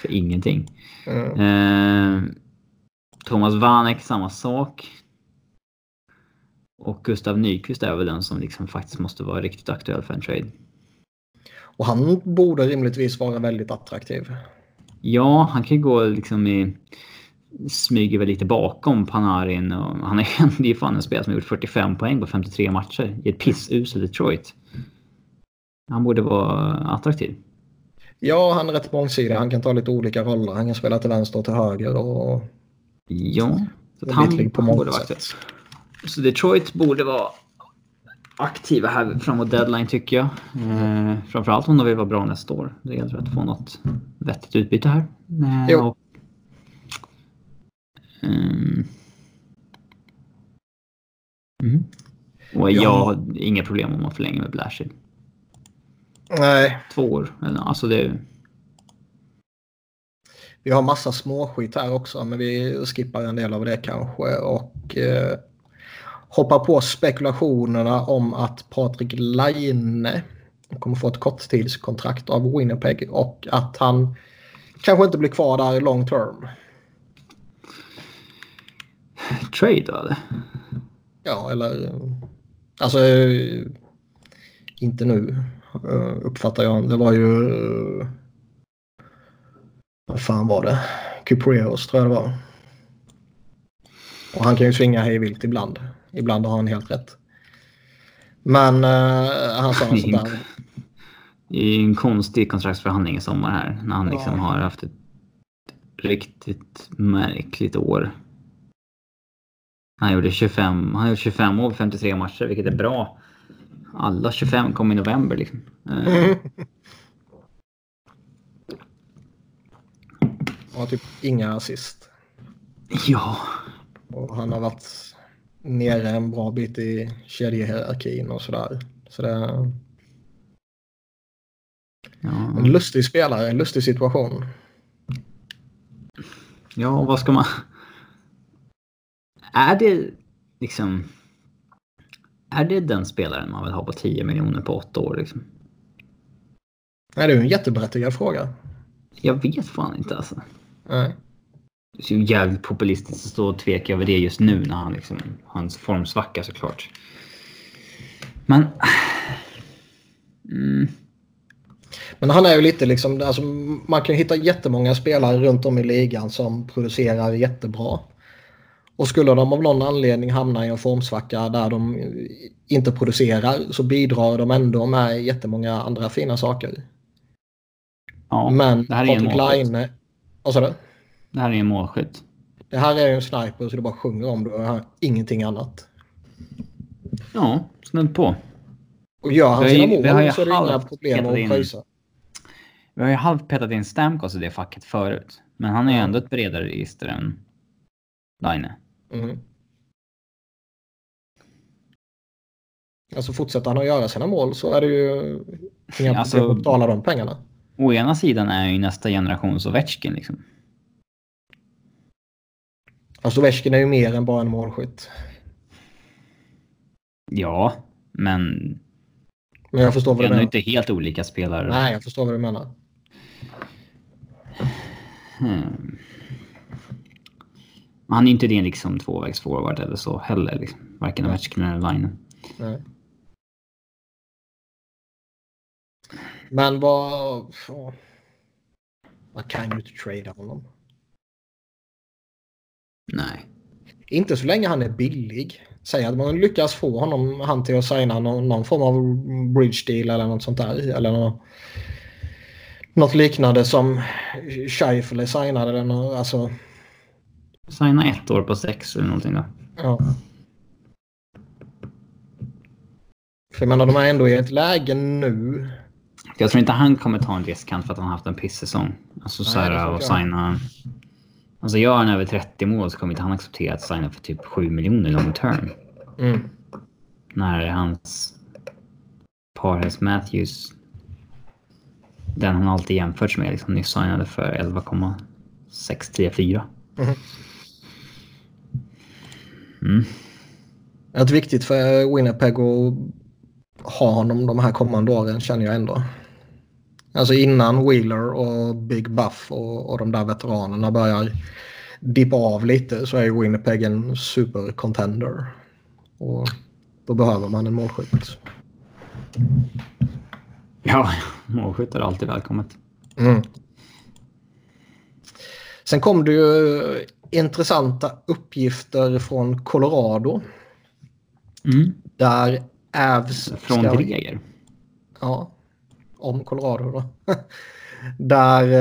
för ingenting. Mm. Eh, Thomas Vanek, samma sak. Och Gustav Nyqvist är väl den som liksom faktiskt måste vara riktigt aktuell för en trade. Och han borde rimligtvis vara väldigt attraktiv. Ja, han kan ju gå liksom i... Smyger väl lite bakom Panarin och han är, det är fan en spelare som har gjort 45 poäng på 53 matcher i ett pissuselt Detroit. Han borde vara attraktiv. Ja, han är rätt mångsidig. Han kan ta lite olika roller. Han kan spela till vänster och till höger. Och... Ja, så han, på han borde vara aktiv. Så Detroit borde vara aktiva här framåt deadline tycker jag. Eh, framförallt om de vill vara bra nästa år. Det gäller att få något vettigt utbyte här. Eh. Och, um, mm. och jag ja. har inga problem om att förlänga med Blashy. Nej. Två år. Alltså det... Vi har massa småskit här också, men vi skippar en del av det kanske. Och eh, hoppar på spekulationerna om att Patrik Laine kommer få ett korttidskontrakt av Winnipeg och att han kanske inte blir kvar där long term. Trade eller? Ja, eller alltså inte nu uppfattar jag. Det var ju vad fan var det? Kypreos tror jag det var. Och han kan ju svinga hej vilt ibland. Ibland har han helt rätt. Men uh, han sa sådär. Det är en konstig kontraktsförhandling i sommar här. När han liksom ja. har haft ett riktigt märkligt år. Han gjorde 25, han gjorde 25 år på 53 matcher, vilket är bra. Alla 25 kom i november liksom. Mm. har typ inga assist. Ja. Och han har varit nere en bra bit i kedjehierarkin och sådär. Så det är ja. en lustig spelare, en lustig situation. Ja, vad ska man... Är det liksom... Är det den spelaren man vill ha på 10 miljoner på 8 år liksom? Nej, det är en jätteberättigad fråga. Jag vet fan inte alltså. Nej. Det är jävligt populistiskt att stå och tveka över det just nu när han liksom... Hans formsvacka såklart. Men... Mm. Men han är ju lite liksom, alltså, man kan hitta jättemånga spelare runt om i ligan som producerar jättebra. Och skulle de av någon anledning hamna i en formsvacka där de inte producerar så bidrar de ändå med jättemånga andra fina saker. Ja, Men det här är Patrik Laine... Vad sa du? Det här är en målskytt. Det här är en sniper så du bara sjunger om det och har ingenting annat. Ja, snudd på. Och gör han sina mål så är det inga problem att pröjsa. Vi har ju halvt petat in Stamkos i det facket förut. Men han är ju ändå ett bredare register än Line. Mm. Alltså fortsätter han att göra sina mål så är det ju inga alltså, problem att betala de pengarna. Å ena sidan är ju nästa generations Ovechkin liksom. Alltså Ovechkin är ju mer än bara en målskytt. Ja, men... Men jag förstår vad du menar. Inte helt olika spelare. Nej, jag förstår vad du menar. Hmm. Han är inte det liksom tvåvägsforward eller så heller. Liksom. Varken Ovechkin eller Line. Nej. Men vad... Man kan ju inte trada honom. Nej. Inte så länge han är billig. Säg att man lyckas få honom, han till att signa någon, någon form av bridge deal eller något sånt där. Eller något, något liknande som Scheifele signade. Eller något, alltså... Signa ett år på sex eller någonting då. Ja. För jag menar, de är ändå i ett läge nu. Jag tror inte han kommer ta en riskant för att han har haft en pissäsong. Alltså så här och signa... Alltså gör han över 30 mål så kommer inte han acceptera att signa för typ 7 miljoner long term. Mm. När hans Parhes Matthews, den han alltid jämförts med, liksom nyss signade för 11,634. Mm. Mm. Det är viktigt för Winnipeg att ha honom de här kommande åren känner jag ändå. Alltså innan Wheeler och Big Buff och, och de där veteranerna börjar dippa av lite så är ju Winnipeg en supercontender. Och då behöver man en målskytt. Ja, målskytt är alltid välkommet. Mm. Sen kom det ju intressanta uppgifter från Colorado. Mm. Där Avs... Från ska... Greger? Ja, om Colorado då. Där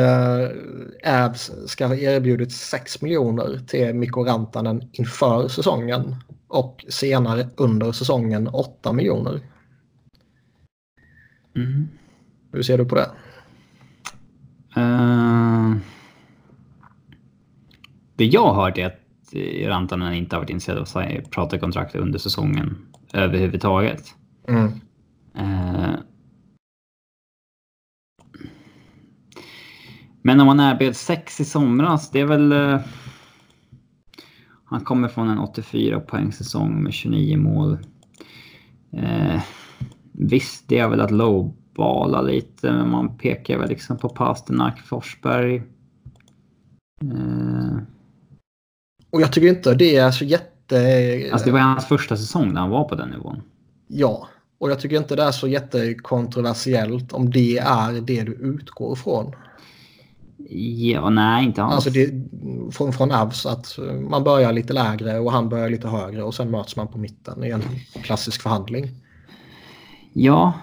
eh, Avs ska ha erbjudit 6 miljoner till Mikko Rantanen inför säsongen. Och senare under säsongen 8 miljoner. Mm. Hur ser du på det? Uh, det jag har hört är att Rantanen inte har varit intresserad av att prata kontrakt under säsongen överhuvudtaget. Mm. Uh, Men om man erbjöd 6 i somras, det är väl... Uh, han kommer från en 84 poäng säsong med 29 mål. Uh, visst, det är väl att lowballa lite, men man pekar väl liksom på Pasternak, Forsberg. Uh, och jag tycker inte det är så jätte... Alltså det var hans första säsong när han var på den nivån. Ja, och jag tycker inte det är så jättekontroversiellt om det är det du utgår ifrån. Ja, nej, inte alls. Alltså det, från, från Avs att man börjar lite lägre och han börjar lite högre och sen möts man på mitten i en klassisk förhandling. Ja.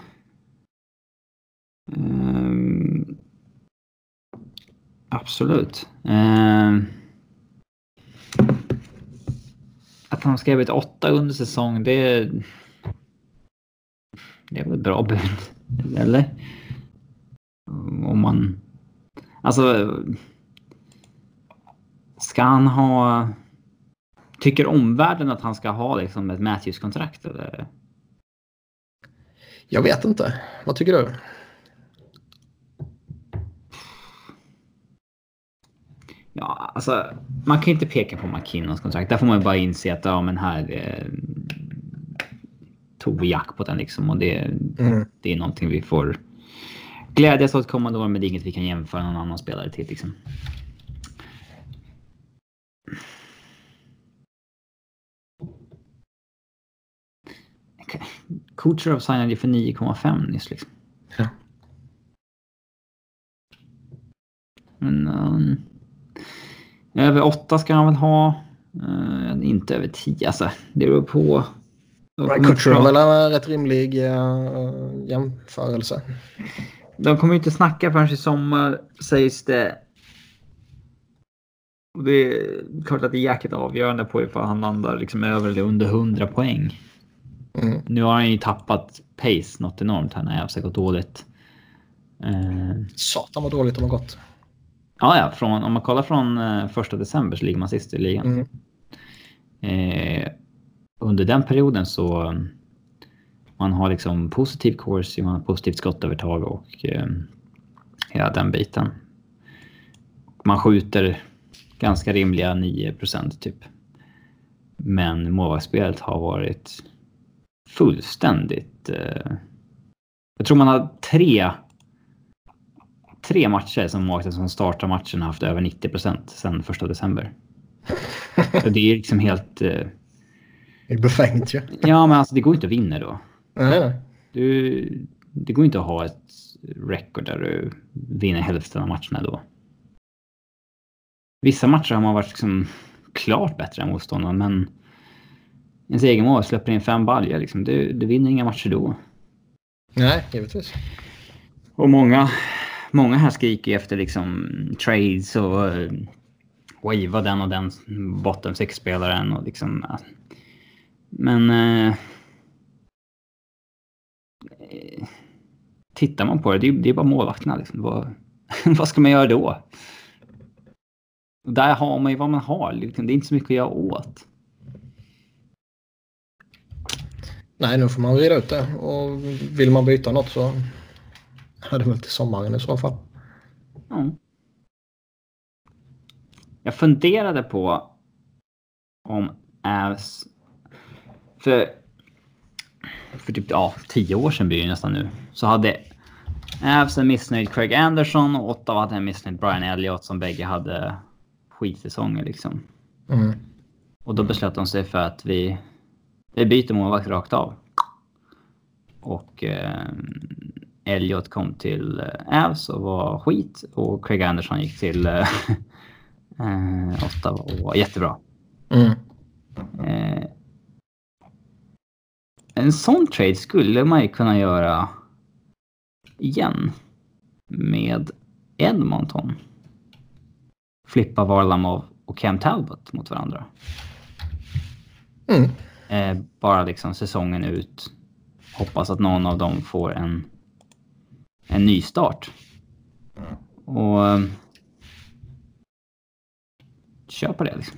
Um, absolut. Um, att han skrev ett åtta under säsong, det, det är väl ett bra bud. Eller? Om man... Alltså... Ska han ha... Tycker omvärlden att han ska ha liksom ett Matthews-kontrakt eller? Jag vet inte. Vad tycker du? Ja, alltså man kan inte peka på McKinnons kontrakt. Där får man ju bara inse att ja, men här eh, tog vi jackpoten liksom och det, mm. det är någonting vi får glädjas åt kommande år, men det är inget vi kan jämföra någon annan spelare till liksom. Kucherov signade ju för 9,5 nyss liksom. Ja. Men um, över 8 ska han väl ha. Uh, inte över 10 alltså. Det beror på. Kucherov är väl en rätt rimlig uh, jämförelse. De kommer ju inte snacka förrän i sommar sägs det. Och det är klart att det är jäkligt avgörande på ifall han landar liksom över eller under 100 poäng. Mm. Nu har han ju tappat pace något enormt här när jag gått dåligt. Uh, Satan vad dåligt de har gått. Ja, ja, från, om man kollar från uh, första december så ligger man sist i ligan. Mm. Uh, under den perioden så man har liksom positiv course, man har positivt skottövertag och uh, hela den biten. Man skjuter ganska rimliga 9% typ. Men målvaktsspelet har varit fullständigt... Eh, jag tror man har tre, tre matcher som målvakten som startar matchen har haft över 90 procent sedan första december. det är liksom helt... Eh, det är befängt ju. Ja. ja, men alltså det går inte att vinna då. Nej. Du, det går inte att ha ett record där du vinner hälften av matcherna då. Vissa matcher har man varit liksom klart bättre än motståndaren, men ens egen mål släpper in fem baljor. Liksom. Du, du vinner inga matcher då. Nej, givetvis. Och många, många här skriker efter liksom trades och uh, wava den och den bottom six-spelaren. Och liksom, uh, men... Uh, tittar man på det, det är, det är bara målvakterna. Liksom. Vad, vad ska man göra då? Där har man ju vad man har. Liksom. Det är inte så mycket att göra åt. Nej, nu får man reda ut det. Och vill man byta något så är det väl till sommaren i så fall. Mm. Jag funderade på om Avs... För, för typ ja, tio år sedan blir det nästan nu. Så hade Avs en missnöjd Craig Anderson och Ottawa hade en missnöjd Brian Elliott som bägge hade skitsäsonger liksom. Mm. Och då beslöt de sig för att vi vi byter målvakt rakt av. Och eh, Elliot kom till eh, Avs och var skit och Craig Anderson gick till eh, eh, Ottawa och var jättebra. Mm. Eh, en sån trade skulle man ju kunna göra igen med Edmonton. Flippa Varlamov och Cam Talbot mot varandra. Mm. Eh, bara liksom säsongen ut. Hoppas att någon av dem får en, en ny start. Och eh, kör på det liksom.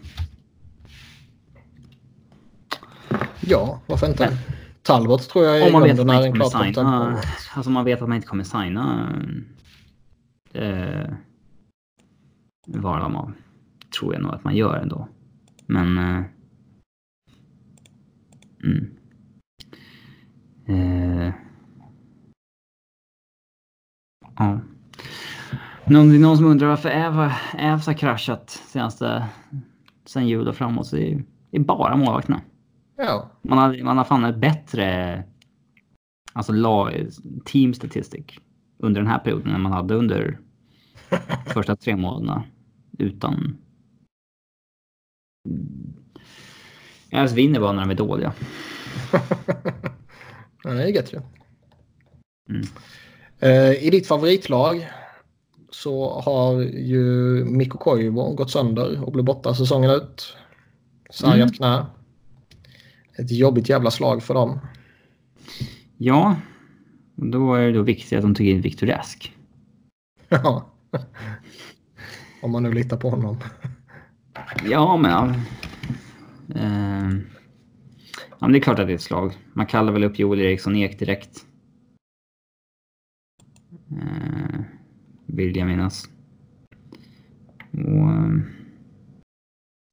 Ja, varför inte? Men, Talbot tror jag är om man vet att man inte kommer signa, Alltså man vet att man inte kommer signa eh, Varlamov. Tror jag nog att man gör ändå. Men eh, Mm. Eh. Ja. Någon, är någon som undrar varför Ävs har kraschat senaste sen jul och framåt. Så är, det bara målvakterna. Ja. Man har, man har fan bättre alltså, team statistic under den här perioden än man hade under Första tre månaderna utan... Jag vinner bara när de är dåliga. ja, det är gött ju. Mm. Eh, I ditt favoritlag så har ju Mikko Koivu gått sönder och blir borta säsongen ut. Sargat mm. knä. Ett jobbigt jävla slag för dem. Ja, då är det då viktigt att de tog in Viktor Rask. Ja. Om man nu litar på honom. Ja, men... Ja. Eh, ja, men det är klart att det är ett slag. Man kallar väl upp Joel Eriksson Ek direkt. Eh, vill jag minnas. Och, eh,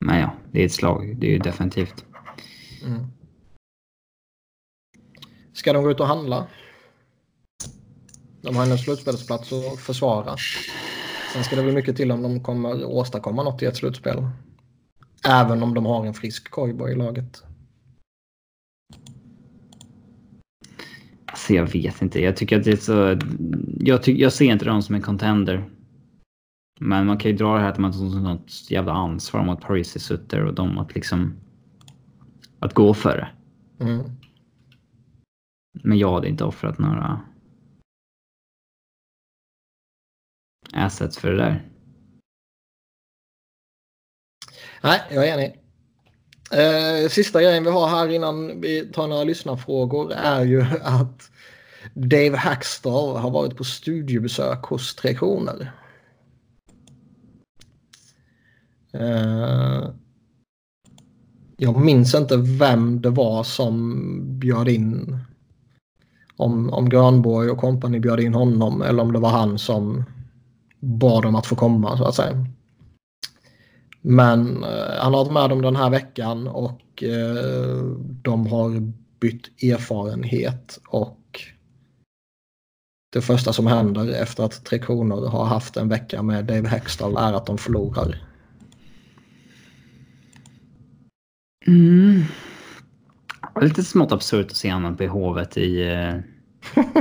men ja, det är ett slag. Det är ju definitivt. Mm. Ska de gå ut och handla? De har en slutspelsplats att försvara. Sen ska det bli mycket till om de kommer åstadkomma något i ett slutspel. Även om de har en frisk Koibo i laget. Alltså jag vet inte. Jag tycker att det är så... Jag, ty... jag ser inte dem som en contender. Men man kan ju dra det här att man har något jävla ansvar mot Paris Sutter och dem att liksom... Att gå för det. Mm. Men jag hade inte offrat några assets för det där. Nej, jag är enig. Eh, sista grejen vi har här innan vi tar några lyssnarfrågor är ju att Dave Hackstall har varit på studiebesök hos Tre Kronor. Eh, jag minns inte vem det var som bjöd in. Om, om Granborg och kompani bjöd in honom eller om det var han som bad dem att få komma så att säga. Men eh, han har varit med dem den här veckan och eh, de har bytt erfarenhet och det första som händer efter att Tre Kronor har haft en vecka med Dave Hextall är att de förlorar. Mm. Lite smått absurt att se honom på hovet i eh,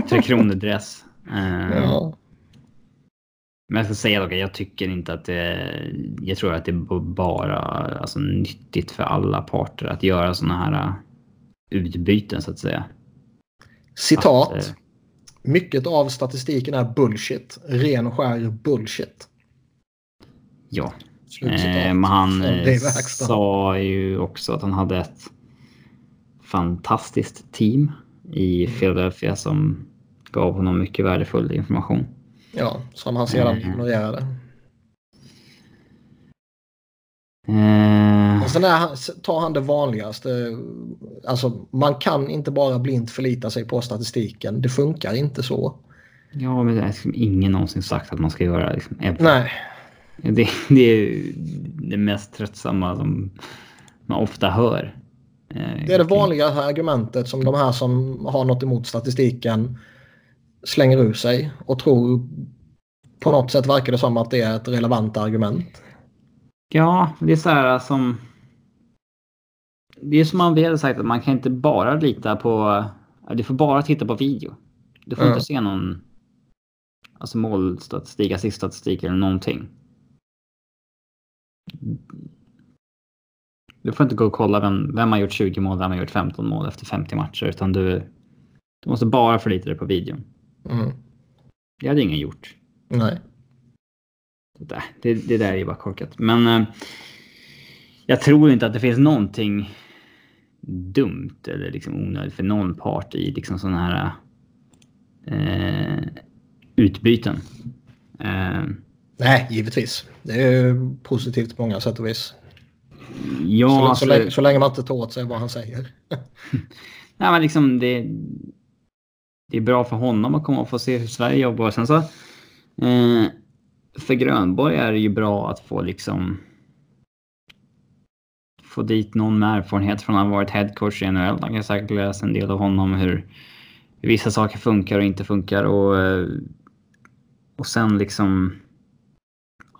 Tre Kronor-dress. Uh, ja. Men jag ska säga dock att jag tycker inte att det... Jag tror att det är bara alltså, nyttigt för alla parter att göra sådana här äh, utbyten så att säga. Citat. Att, äh, Mycket av statistiken är bullshit. Ren och skär bullshit. Ja. Eh, men han eh, sa ju också att han hade ett fantastiskt team i mm. Philadelphia som gav honom mycket värdefull information. Ja, som han sedan mm. ignorerade. Mm. Och sen är, tar han det vanligaste. Alltså, man kan inte bara blint förlita sig på statistiken. Det funkar inte så. Ja, men det är liksom ingen någonsin sagt att man ska göra. Liksom, Nej. Det, det är det mest tröttsamma som man ofta hör. Eh, det är det vanliga argumentet som de här som har något emot statistiken slänger ur sig och tror på något sätt verkar det som att det är ett relevant argument. Ja, det är så här som... Det är som om vi hade sagt att man kan inte bara lita på... Du får bara titta på video. Du får mm. inte se någon alltså målstatistik, assiststatistik eller någonting. Du får inte gå och kolla vem, vem har gjort 20 mål, vem har gjort 15 mål efter 50 matcher. Utan du, du måste bara förlita dig på videon. Mm. Det hade ingen gjort. Nej. Det, det, det där är ju bara korkat. Men eh, jag tror inte att det finns någonting dumt eller liksom onödigt för någon part i liksom sådana här eh, utbyten. Eh, Nej, givetvis. Det är positivt på många sätt och vis. Ja, så, alltså, så, länge, så länge man inte tar åt sig vad han säger. Nej, men liksom det, det är bra för honom att komma och få se hur Sverige jobbar. Sen så, eh, för Grönborg är det ju bra att få liksom få dit någon med erfarenhet från att ha varit headcoach i NHL. Man kan säkert läsa en del av honom hur, hur vissa saker funkar och inte funkar. Och, eh, och sen liksom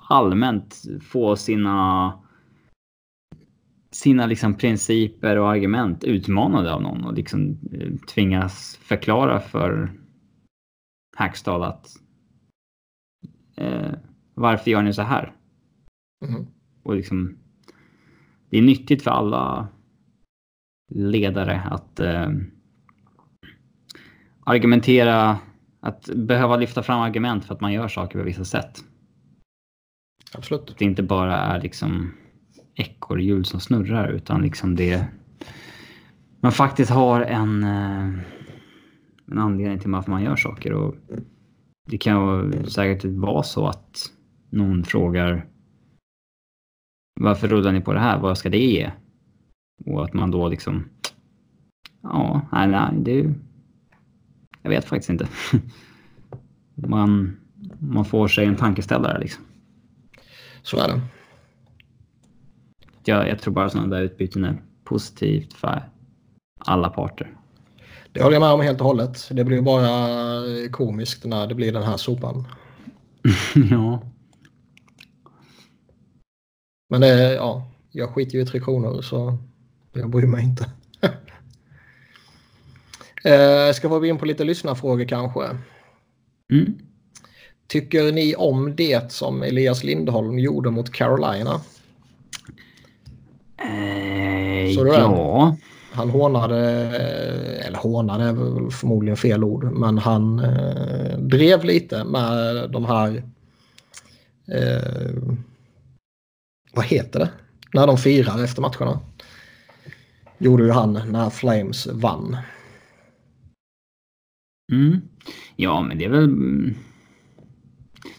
allmänt få sina sina liksom principer och argument utmanade av någon och liksom eh, tvingas förklara för Hackstall att eh, Varför gör ni så här? Mm. Och liksom, det är nyttigt för alla ledare att eh, argumentera, att behöva lyfta fram argument för att man gör saker på vissa sätt. Absolut. Att det inte bara är liksom ekorrhjul som snurrar utan liksom det... Man faktiskt har en, eh, en anledning till varför man gör saker. Och det kan ju säkert vara så att någon frågar varför rullar ni på det här? Vad ska det ge? Och att man då liksom... Ja, nej, nej, det... Jag vet faktiskt inte. Man, man får sig en tankeställare liksom. Så är det. Jag, jag tror bara sådana där utbyten är positivt för alla parter. Det håller jag med om helt och hållet. Det blir bara komiskt när det blir den här sopan. ja. Men det, ja, jag skiter ju i Tre Kronor så jag bryr mig inte. eh, ska vi gå in på lite lyssnarfrågor kanske? Mm. Tycker ni om det som Elias Lindholm gjorde mot Carolina? Så ja. Han hånade, eller hånade är väl förmodligen fel ord, men han eh, drev lite med de här... Eh, vad heter det? När de firar efter matcherna. Gjorde ju han när Flames vann. Mm. Ja, men det är väl...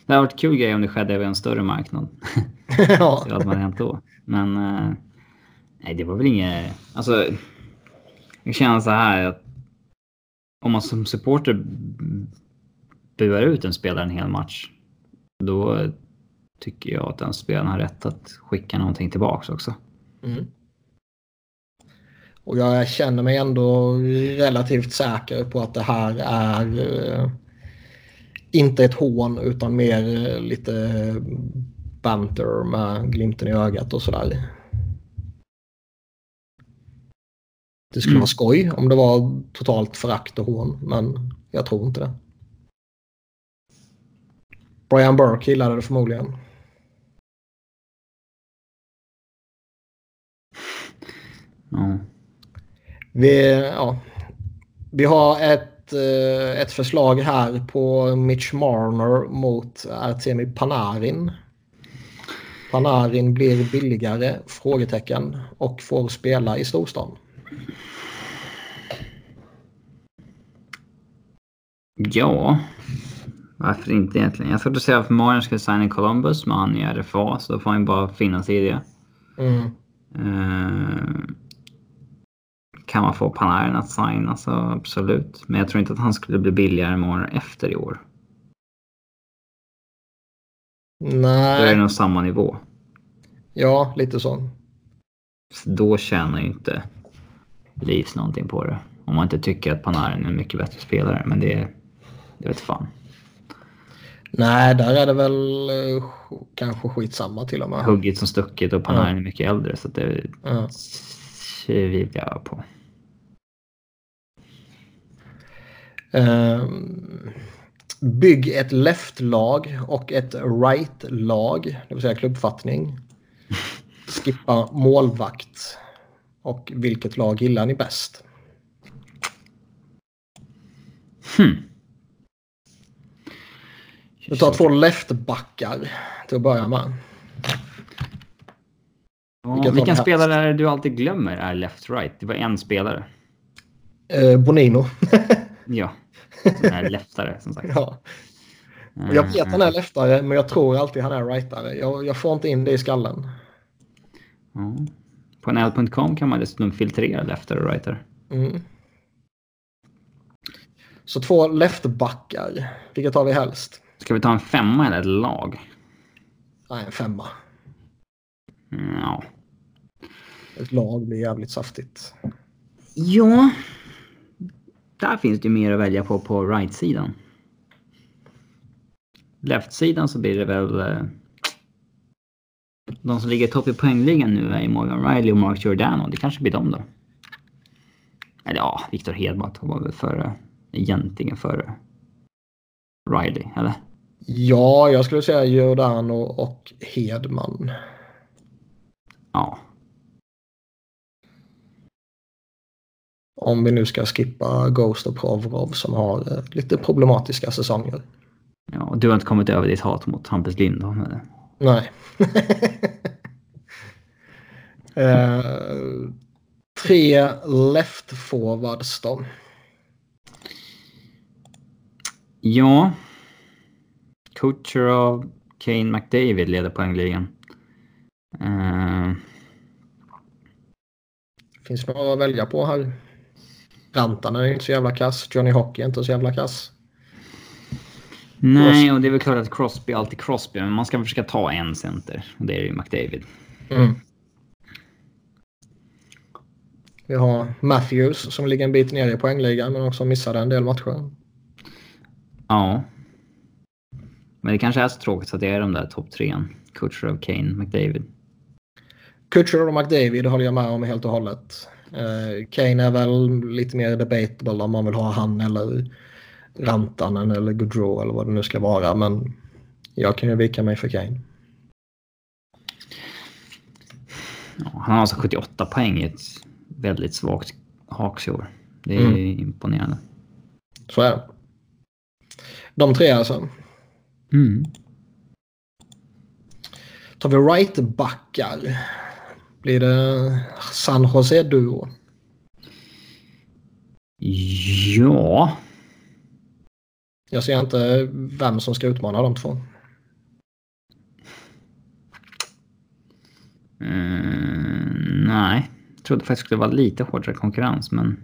Det hade varit kul grej om det skedde över en större marknad. ja. Det hade man hänt då. Men... eh, nej, det var väl inget... Alltså... Jag känner så här att... Om man som supporter buar ut en spelare en hel match. Då tycker jag att den spelaren har rätt att skicka någonting tillbaks också. Mm. Och jag känner mig ändå relativt säker på att det här är eh, inte ett hån utan mer eh, lite banter med glimten i ögat och sådär. Det skulle Mm. vara skoj om det var totalt förakt och hån, men jag tror inte det. Brian Burke gillade det förmodligen. Ja. Vi, ja, vi har ett, eh, ett förslag här på Mitch Marner mot Artemi Panarin. Panarin blir billigare? Frågetecken. Och får spela i storstan. Ja, varför inte egentligen? Jag skulle säga att Maren ska signa i Columbus, men han är RFA så då får han ju bara finna sig i det. Mm. Eh, kan man få Panarin att signa så absolut. Men jag tror inte att han skulle bli billigare än Marner efter i år. Då är det Nej, nog samma nivå. ja lite så. Så då tjänar ju inte Leafs någonting på det. Om man inte tycker att Panarin är en mycket bättre spelare. Men det, det vet fan. Nej, där är det väl eh, kanske skitsamma till och med. Huggit som stuckit och Panarin är mycket äldre. Så det Ja. tvivlar jag på. Ehm, bygg ett left-lag och ett right-lag, det vill säga klubbfattning. Skippa målvakt. Och vilket lag gillar ni bäst? Hmm. Du tar två leftbackar till att börja med. Ja, vilken spelare är du alltid glömmer är left-right? Det var en spelare. Eh, Bonino. Ja, som är leftare som sagt. ja. Jag vet att han är leftare, men jag tror alltid han är rightare. Jag, jag får inte in det i skallen. Ja. På nl.com kan man dessutom filtrera lefter och righter. Mm. Så två leftbackar. Vilket har vi helst? Ska vi ta en femma eller ett lag? Nej, en femma. Mm, Ja. Ett lag blir jävligt saftigt. Ja. Där finns det ju mer att välja på på right-sidan. Left-sidan så blir det väl... De som ligger topp i poängligan nu är Morgan Riley och Mark Giordano. Det kanske blir dem då. Eller ja, Victor Hedman var väl före... Egentligen före Riley, eller? Ja, jag skulle säga Giordano och Hedman. Ja. Om vi nu ska skippa Ghost och Provrov som har eh, lite problematiska säsonger. ja. Och du har inte kommit över ditt hat mot Hampus Lindholm? eller? Nej. eh, tre left forwards då. Ja. Kucherov, Kane McDavid leder poängligan. Eh, Finns några att välja på här. Rantanen är inte så jävla kass. Johnny Hockey är inte så jävla kass. Nej, och det är väl klart att Crosby är alltid Crosby, men man ska försöka ta en center. Och det är ju McDavid. Mm. Vi har Matthews som ligger en bit ner i poängligan men också missade en del matcher. Ja. Men det kanske är så tråkigt att det är de där topp trean. Kucherov, Kane, McDavid. Kutcher och McDavid håller jag med om helt och hållet. Eh, Kane är väl lite mer debatable om man vill ha han eller Rantanen eller Gaudreau eller vad det nu ska vara. Men jag kan ju vika mig för Kane. Ja, han har alltså 78 poäng i ett väldigt svagt Hawks i år. Det är Mm. imponerande. Så är det. De tre alltså. Mm. Tar vi right-backar. Blir det San Jose-duo? Ja. Jag ser inte vem som ska utmana de två. Mm, nej. Jag trodde faktiskt det skulle vara lite hårdare konkurrens, men...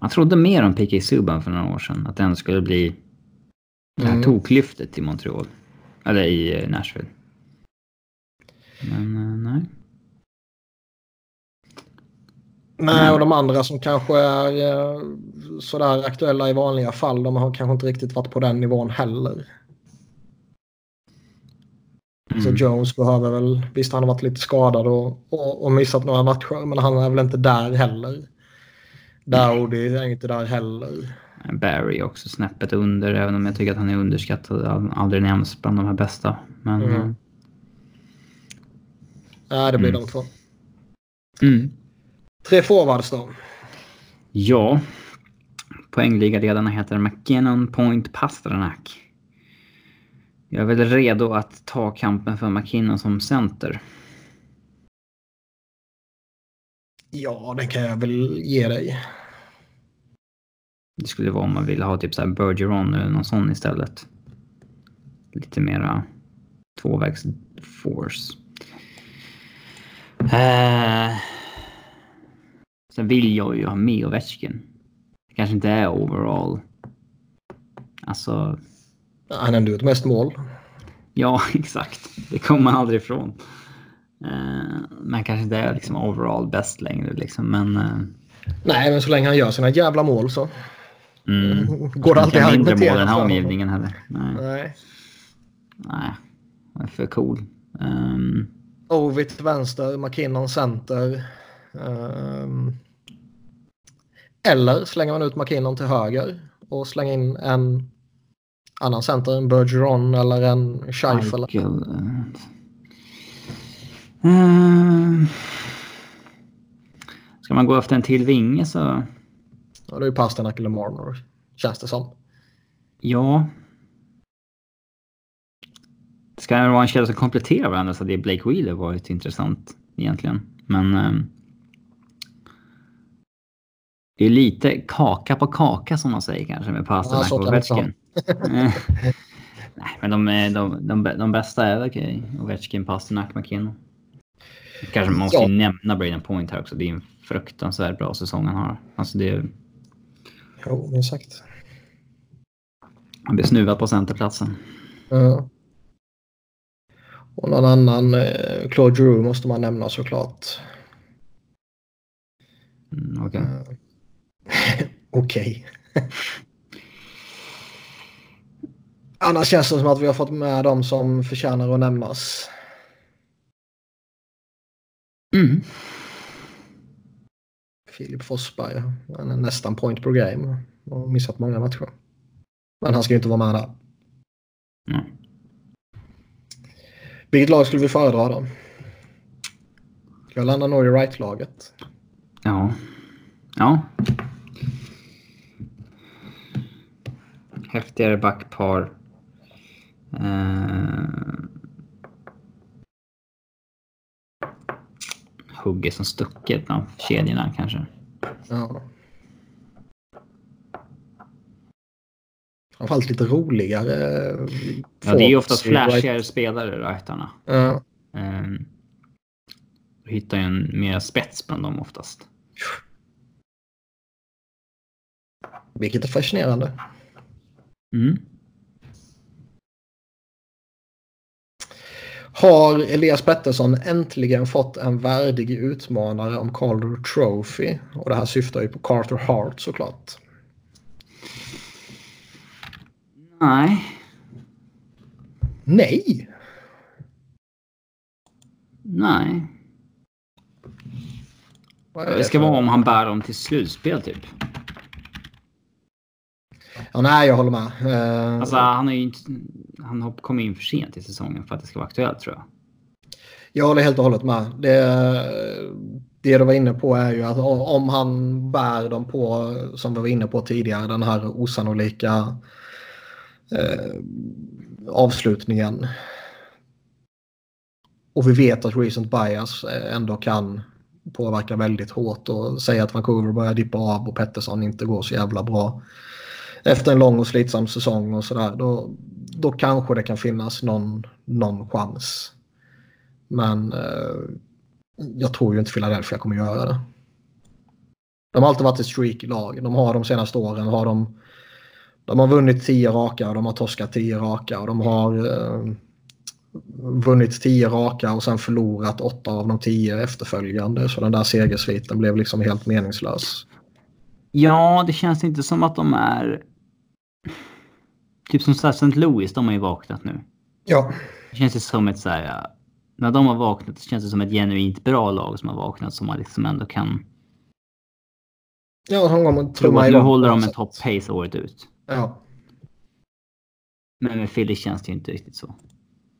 Jag trodde mer om PK Subban för några år sedan. Att den skulle bli det här Mm. toklyftet i Montreal. Eller i eh, Nashville. Men eh, nej. Nej, och de andra som kanske är eh, sådär aktuella i vanliga fall, de har kanske inte riktigt varit på den nivån heller. Så Mm. Jones behöver väl, visst han har varit lite skadad och, och, och missat några matcher, men han är väl inte där heller. Dowdy är inte där heller. Barry också snäppet under, även om jag tycker att han är underskattad. Ald- Aldrig nämns bland de här bästa. Men... Mm. Nej, det blir Mm. de två. Mm. Tre forwards då. Ja. Poängligaredarna heter McKinnon, Point, Pasternak. Jag är väl redo att ta kampen för McKinnon som center. Ja, den kan jag väl ge dig. Det skulle vara om man ville ha typ så här Bergeron eller någon sån istället. Lite mera tvåvägs force. Eh, sen vill jag ju ha med Ovechkin. Det kanske inte är overall. Alltså, Han ändå gjort mest mål. ja exakt. Det kommer man aldrig ifrån. Eh, men kanske inte är liksom overall bäst längre liksom. Men eh, Nej, men så länge han gör sina jävla mål så mm. går det alltid att mindre mål argumentera den här omgivningen heller. Nej. Nej. Nej, han är för cool. Um, Ovid till vänster, McKinnon center. Ehm, eller slänger man ut McKinnon till höger och slänger in en annan center, en Bergeron eller en Scheifel. Michael, eh, ehm, ska man gå efter en till vinge så... Ja, det är ju Pasternak eller Marner, känns det som. Ja. Det ska vara en kedja som kompletterar varandra så det Blake Wheeler varit intressant egentligen. Men... ehm, det är lite kaka på kaka som man säger kanske med man säga. Ovechkin. Eh, Nej, men de, är- de, de, de bästa är väl okej. Ovechkin, Pasternak, McKinnon. Kanske man måste Ja. nämna Braden Point här också. Det är en fruktansvärt bra säsong han har. Alltså det, Jo, minst sagt. han blir snuvad på centerplatsen. Ja. Och någon annan, eh, Claude Giroux måste man nämna såklart. Mm, okej. Okej. Annars känns det som att vi har fått med de som förtjänar att nämnas. Mm. Filip Forsberg, han är nästan point per game och missat många matcher. Men han ska ju inte vara med där. Mm. Vilket lag skulle vi föredra då? Jag landar nog i right-laget. Ja. Ja. Häftigare backpar. Eh... Hugger som stucket av kedjorna kanske. Ja. Framförallt lite roligare. Ja, det är ju ofta forwards i flashigare right- spelare, rightarna. Ja. Um, du hittar ju en mer spets bland dem oftast. Vilket är fascinerande. Mm. Har Elias Pettersson äntligen fått en värdig utmanare om Calder Trophy? Och det här syftar ju på Carter Hart såklart. Nej. Nej! Nej. Det ska vara om han bär dem till slutspel typ. Ja, nej, jag håller med. Eh, Alltså han är inte... Han har kommit in för sent i säsongen för att det ska vara aktuellt tror jag. Jag håller helt och hållet med. Det, det du var inne på är ju att om han bär dem på, som vi var inne på tidigare, den här osannolika eh, avslutningen. Och vi vet att recent bias eh, ändå kan påverka väldigt hårt och säga att Vancouver börjar dippa av och Pettersson inte går så jävla bra efter en lång och slitsam säsong och sådär. Då, då kanske det kan finnas någon, någon chans. Men eh, jag tror ju inte Philadelphia kommer göra det. De har alltid varit ett streak-lag. De har de senaste åren har de, de har vunnit tio raka och de har torskat tio raka och de har eh, vunnit tio raka och sen förlorat åtta av de tio efterföljande. Så den där segersviten blev liksom helt meningslös. Ja, det känns inte som att de är... Typ som St. Louis, de har ju vaknat nu. Ja, Det känns ju som ett så här... När de har vaknat så känns det som ett genuint bra lag som har vaknat som man liksom ändå kan ja kommer tro trumma att nu igång håller de en sätt. top pace året ut. Ja. Men med Philly känns det ju inte riktigt så.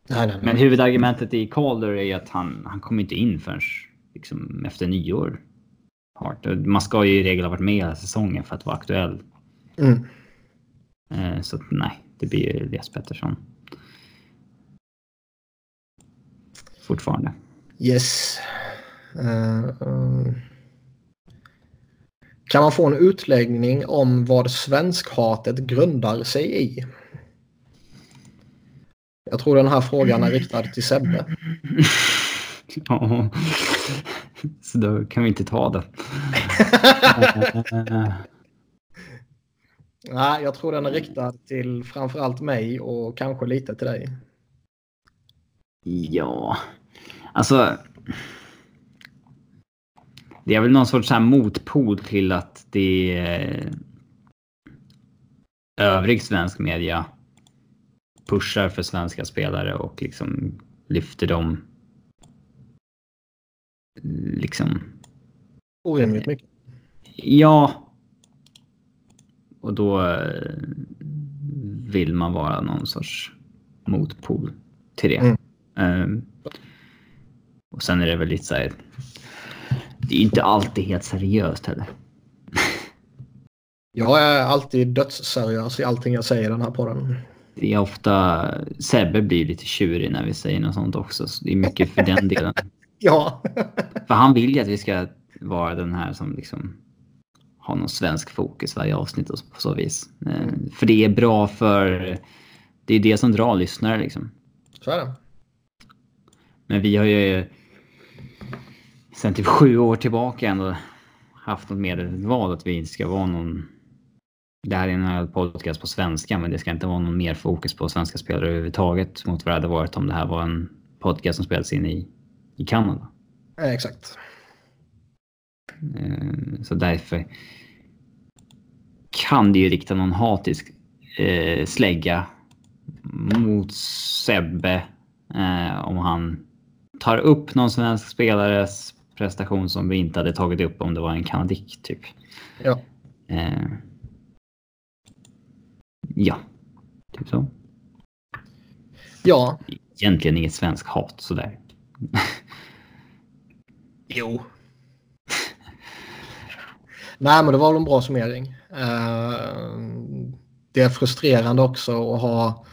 Nej, nej, nej. Men huvudargumentet i Calder är ju att han, han kommer inte in förrän liksom, efter nyår. Hart. Man ska ju i regel ha varit med hela säsongen för att vara aktuell. Mm. Eh, Så nej, det blir ju Elias Pettersson. Fortfarande. Yes. Eh, eh. Kan man få en utläggning om vad svenskhatet grundar sig i? Jag tror den här frågan är riktad till Sebbe. Ja. Så då kan vi inte ta det. Nej, jag tror den är riktad till framförallt mig och kanske lite till dig. Ja, alltså. Det är väl någon sorts så motpol till att det är övrig svensk media pushar för svenska spelare och liksom lyfter dem. Liksom, Orimligt mycket. ja. Och då eh, vill man vara någon sorts motpol till det. Mm. Ehm, och sen är det väl lite så här. Det är inte alltid helt seriöst heller. Jag är alltid dödsseriös i allting jag säger i den här podden. Det är ofta Sebbe blir lite tjurig när vi säger något sånt också. Så det är mycket för den delen. Ja. För han vill ju att vi ska vara den här som liksom har någon svensk fokus varje avsnitt och på så vis. Eh, För det är bra för det är det som drar lyssnare liksom. Så är det. Men vi har ju sen typ sju år tillbaka ändå haft något medvetet val att vi inte ska vara någon... Det här är en podcast på svenska men det ska inte vara någon mer fokus på svenska spelare överhuvudtaget mot vad det hade varit om det här var en podcast som spelades in i, i Kanada. Eh, Exakt. Eh, Så därför kan det ju rikta någon hatisk eh, slägga mot Sebbe eh, om han tar upp någon svensk spelares prestation som vi inte hade tagit upp om det var en kanadick typ. Ja. Eh, ja, Typ så. Ja. Egentligen inget svensk hat sådär. jo. Nej, men det var väl en bra summering. Uh, det är frustrerande också att ha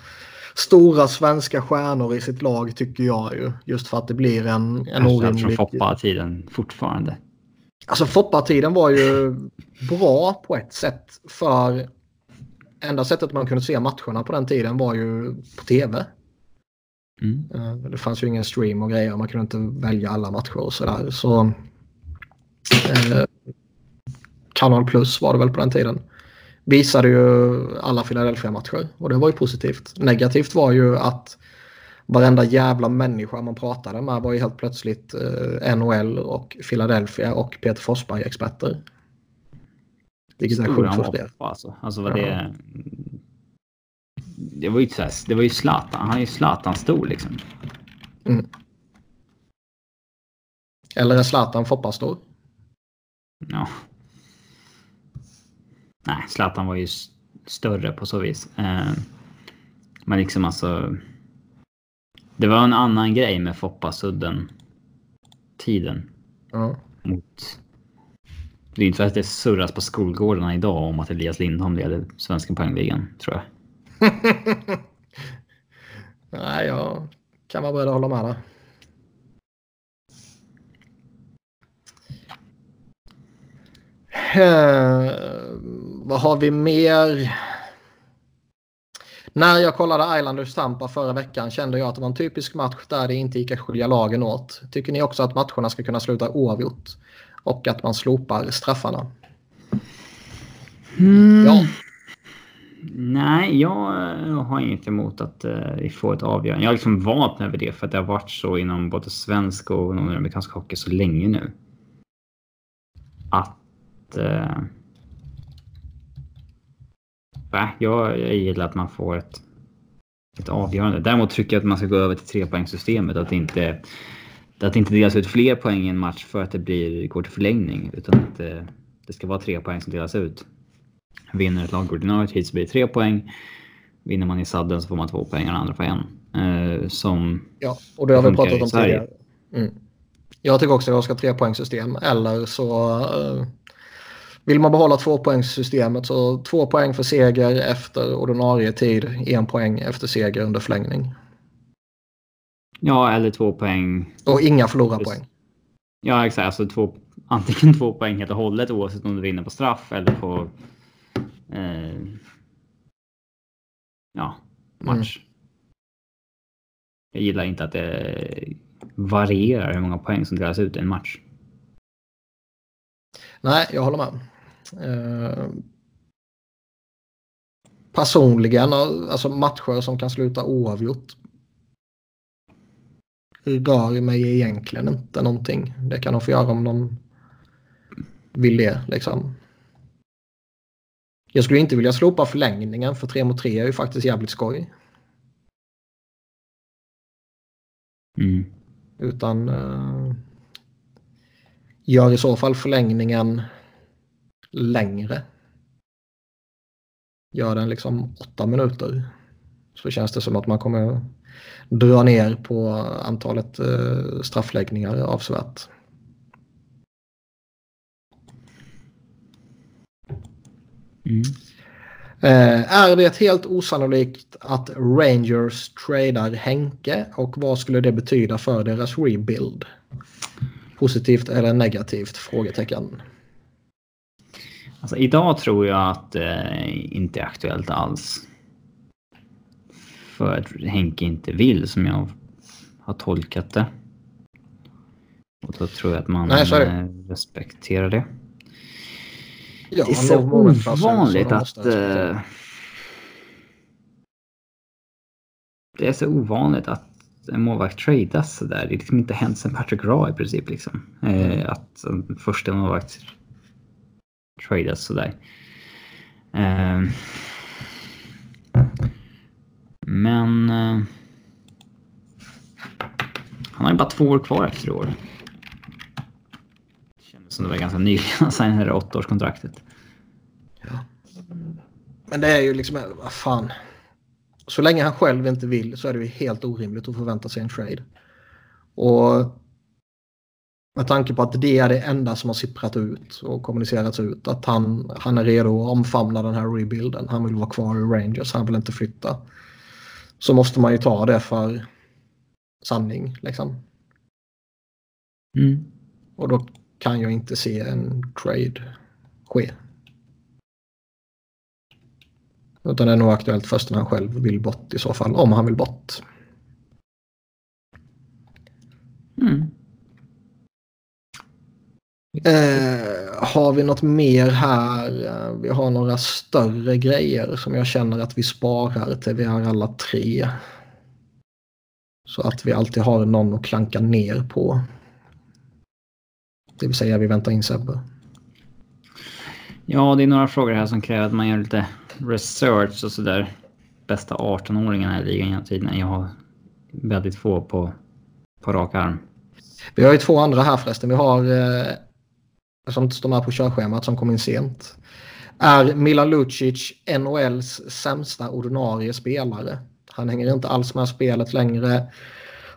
stora svenska stjärnor i sitt lag tycker jag ju. Just för att det blir en, en orimlig... från Foppa-tiden fortfarande. Alltså Foppa-tiden var ju bra på ett sätt. För enda sättet man kunde se matcherna på den tiden var ju på tv. Mm. Eh, det fanns ju ingen stream och grejer. Man kunde inte välja alla matcher och sådär. Så, eh, Kanal Plus var det väl på den tiden. Visade ju alla Philadelphia-matcher och det var ju positivt. Negativt var ju att varenda jävla människa man pratade med var ju helt plötsligt eh, NHL och Philadelphia och Peter Forsberg-experter. Vilket är sjukt frustrerande. Alltså. alltså var det... Det var ju, så här, det var ju Zlatan. Han är ju Zlatan stor liksom. Mm. Eller är Zlatan Foppa stor? Ja. Nej, Zlatan var ju större på så vis. Eh, men liksom alltså. Det var en annan grej med Foppa-sudden. Tiden. Mm. Mot det är inte för att det surras på skolgårdarna idag om att Elias Lindholm leder svenska poängligan, tror jag. Nej, jag kan vara beredd att hålla med där. Vad har vi mer? När jag kollade Islanders Tampa förra veckan kände jag att det var en typisk match där det inte gick att skilja lagen åt. Tycker ni också att matcherna ska kunna sluta oavgjort? och att man slopar straffarna. Mm. Ja. Nej, jag har inget emot att uh, vi får ett avgörande. Jag har liksom vant mig vid det för att det har varit så inom både svensk och amerikansk hockey så länge nu. Att... Uh, jag, jag gillar att man får ett, ett avgörande. Däremot tycker jag att man ska gå över till trepoängssystemet. Att inte att det inte delas ut fler poäng i en match för att det blir, går till förlängning. Utan att det, det ska vara tre poäng som delas ut. Vinner ett lag ordinarie tid så blir det tre poäng. Vinner man i sadden så får man två poäng och den andra får en. Eh, som ja, och det har vi pratat om tidigare. Mm. Jag tycker också att jag ska ha tre poängsystem eller så eh, vill man behålla tvåpoängssystemet så två poäng för seger efter ordinarie tid, en poäng efter seger under förlängning. Ja, eller två poäng. Och inga förlorarpoäng. Ja, exakt. Alltså två, antingen två poäng helt och hållet oavsett om du vinner på straff eller på eh, ja, match. Mm. Jag gillar inte att det varierar hur många poäng som delas ut i en match. Nej, jag håller med. Eh, personligen, alltså matcher som kan sluta oavgjort rör mig egentligen inte någonting. Det kan de få göra om de vill det. Liksom. Jag skulle inte vilja slopa förlängningen för 3 mot 3 är ju faktiskt jävligt skoj. Mm. Utan uh, gör i så fall förlängningen längre. Gör den liksom åtta minuter. Så känns det som att man kommer dra ner på antalet eh, straffläggningar avsevärt. Mm. Eh, är det helt osannolikt att Rangers tradar Henke och vad skulle det betyda för deras rebuild? Positivt eller negativt? Frågetecken. Alltså, idag tror jag att det eh, inte är aktuellt alls för att Henke inte vill som jag har tolkat det. Och då tror jag att man Nej, eh, respekterar det. Ja, det är så ovanligt att... Uh, det är så ovanligt att en målvakt tradas sådär. Det har liksom inte hänt sen Patrick Raw i princip. Liksom. Uh, att en första målvakt tradas sådär. Ehm. Men... Eh, han har ju bara två år kvar efter i år. Det kändes som det var ganska nyligen han signade det åttaårskontraktet. Ja. Men det är ju liksom, eh, vad fan. så länge han själv inte vill så är det ju helt orimligt att förvänta sig en trade. Och med tanke på att det är det enda som har sipprat ut och kommunicerats ut. Att han, han är redo att omfamna den här rebuilden. Han vill vara kvar i Rangers, han vill inte flytta. Så måste man ju ta det för sanning liksom. Mm. Och då kan jag inte se en trade ske. Utan det är nog aktuellt först när han själv vill bort i så fall, om han vill bort. Mm. Eh, har vi något mer här? Eh, Vi har några större grejer som jag känner att vi sparar till vi är alla tre. Så att vi alltid har någon att klanka ner på. Det vill säga vi väntar in Sebbe. Ja, det är några frågor här som kräver att man gör lite research och sådär. Bästa 18-åringarna i ligan genom tiden. Jag har väldigt få på, på rak arm. Vi har ju två andra här förresten. Vi har eh, som inte står med på körschemat som kom in sent. Är Milan Lucic NHLs sämsta ordinarie spelare? Han hänger inte alls med spelet längre.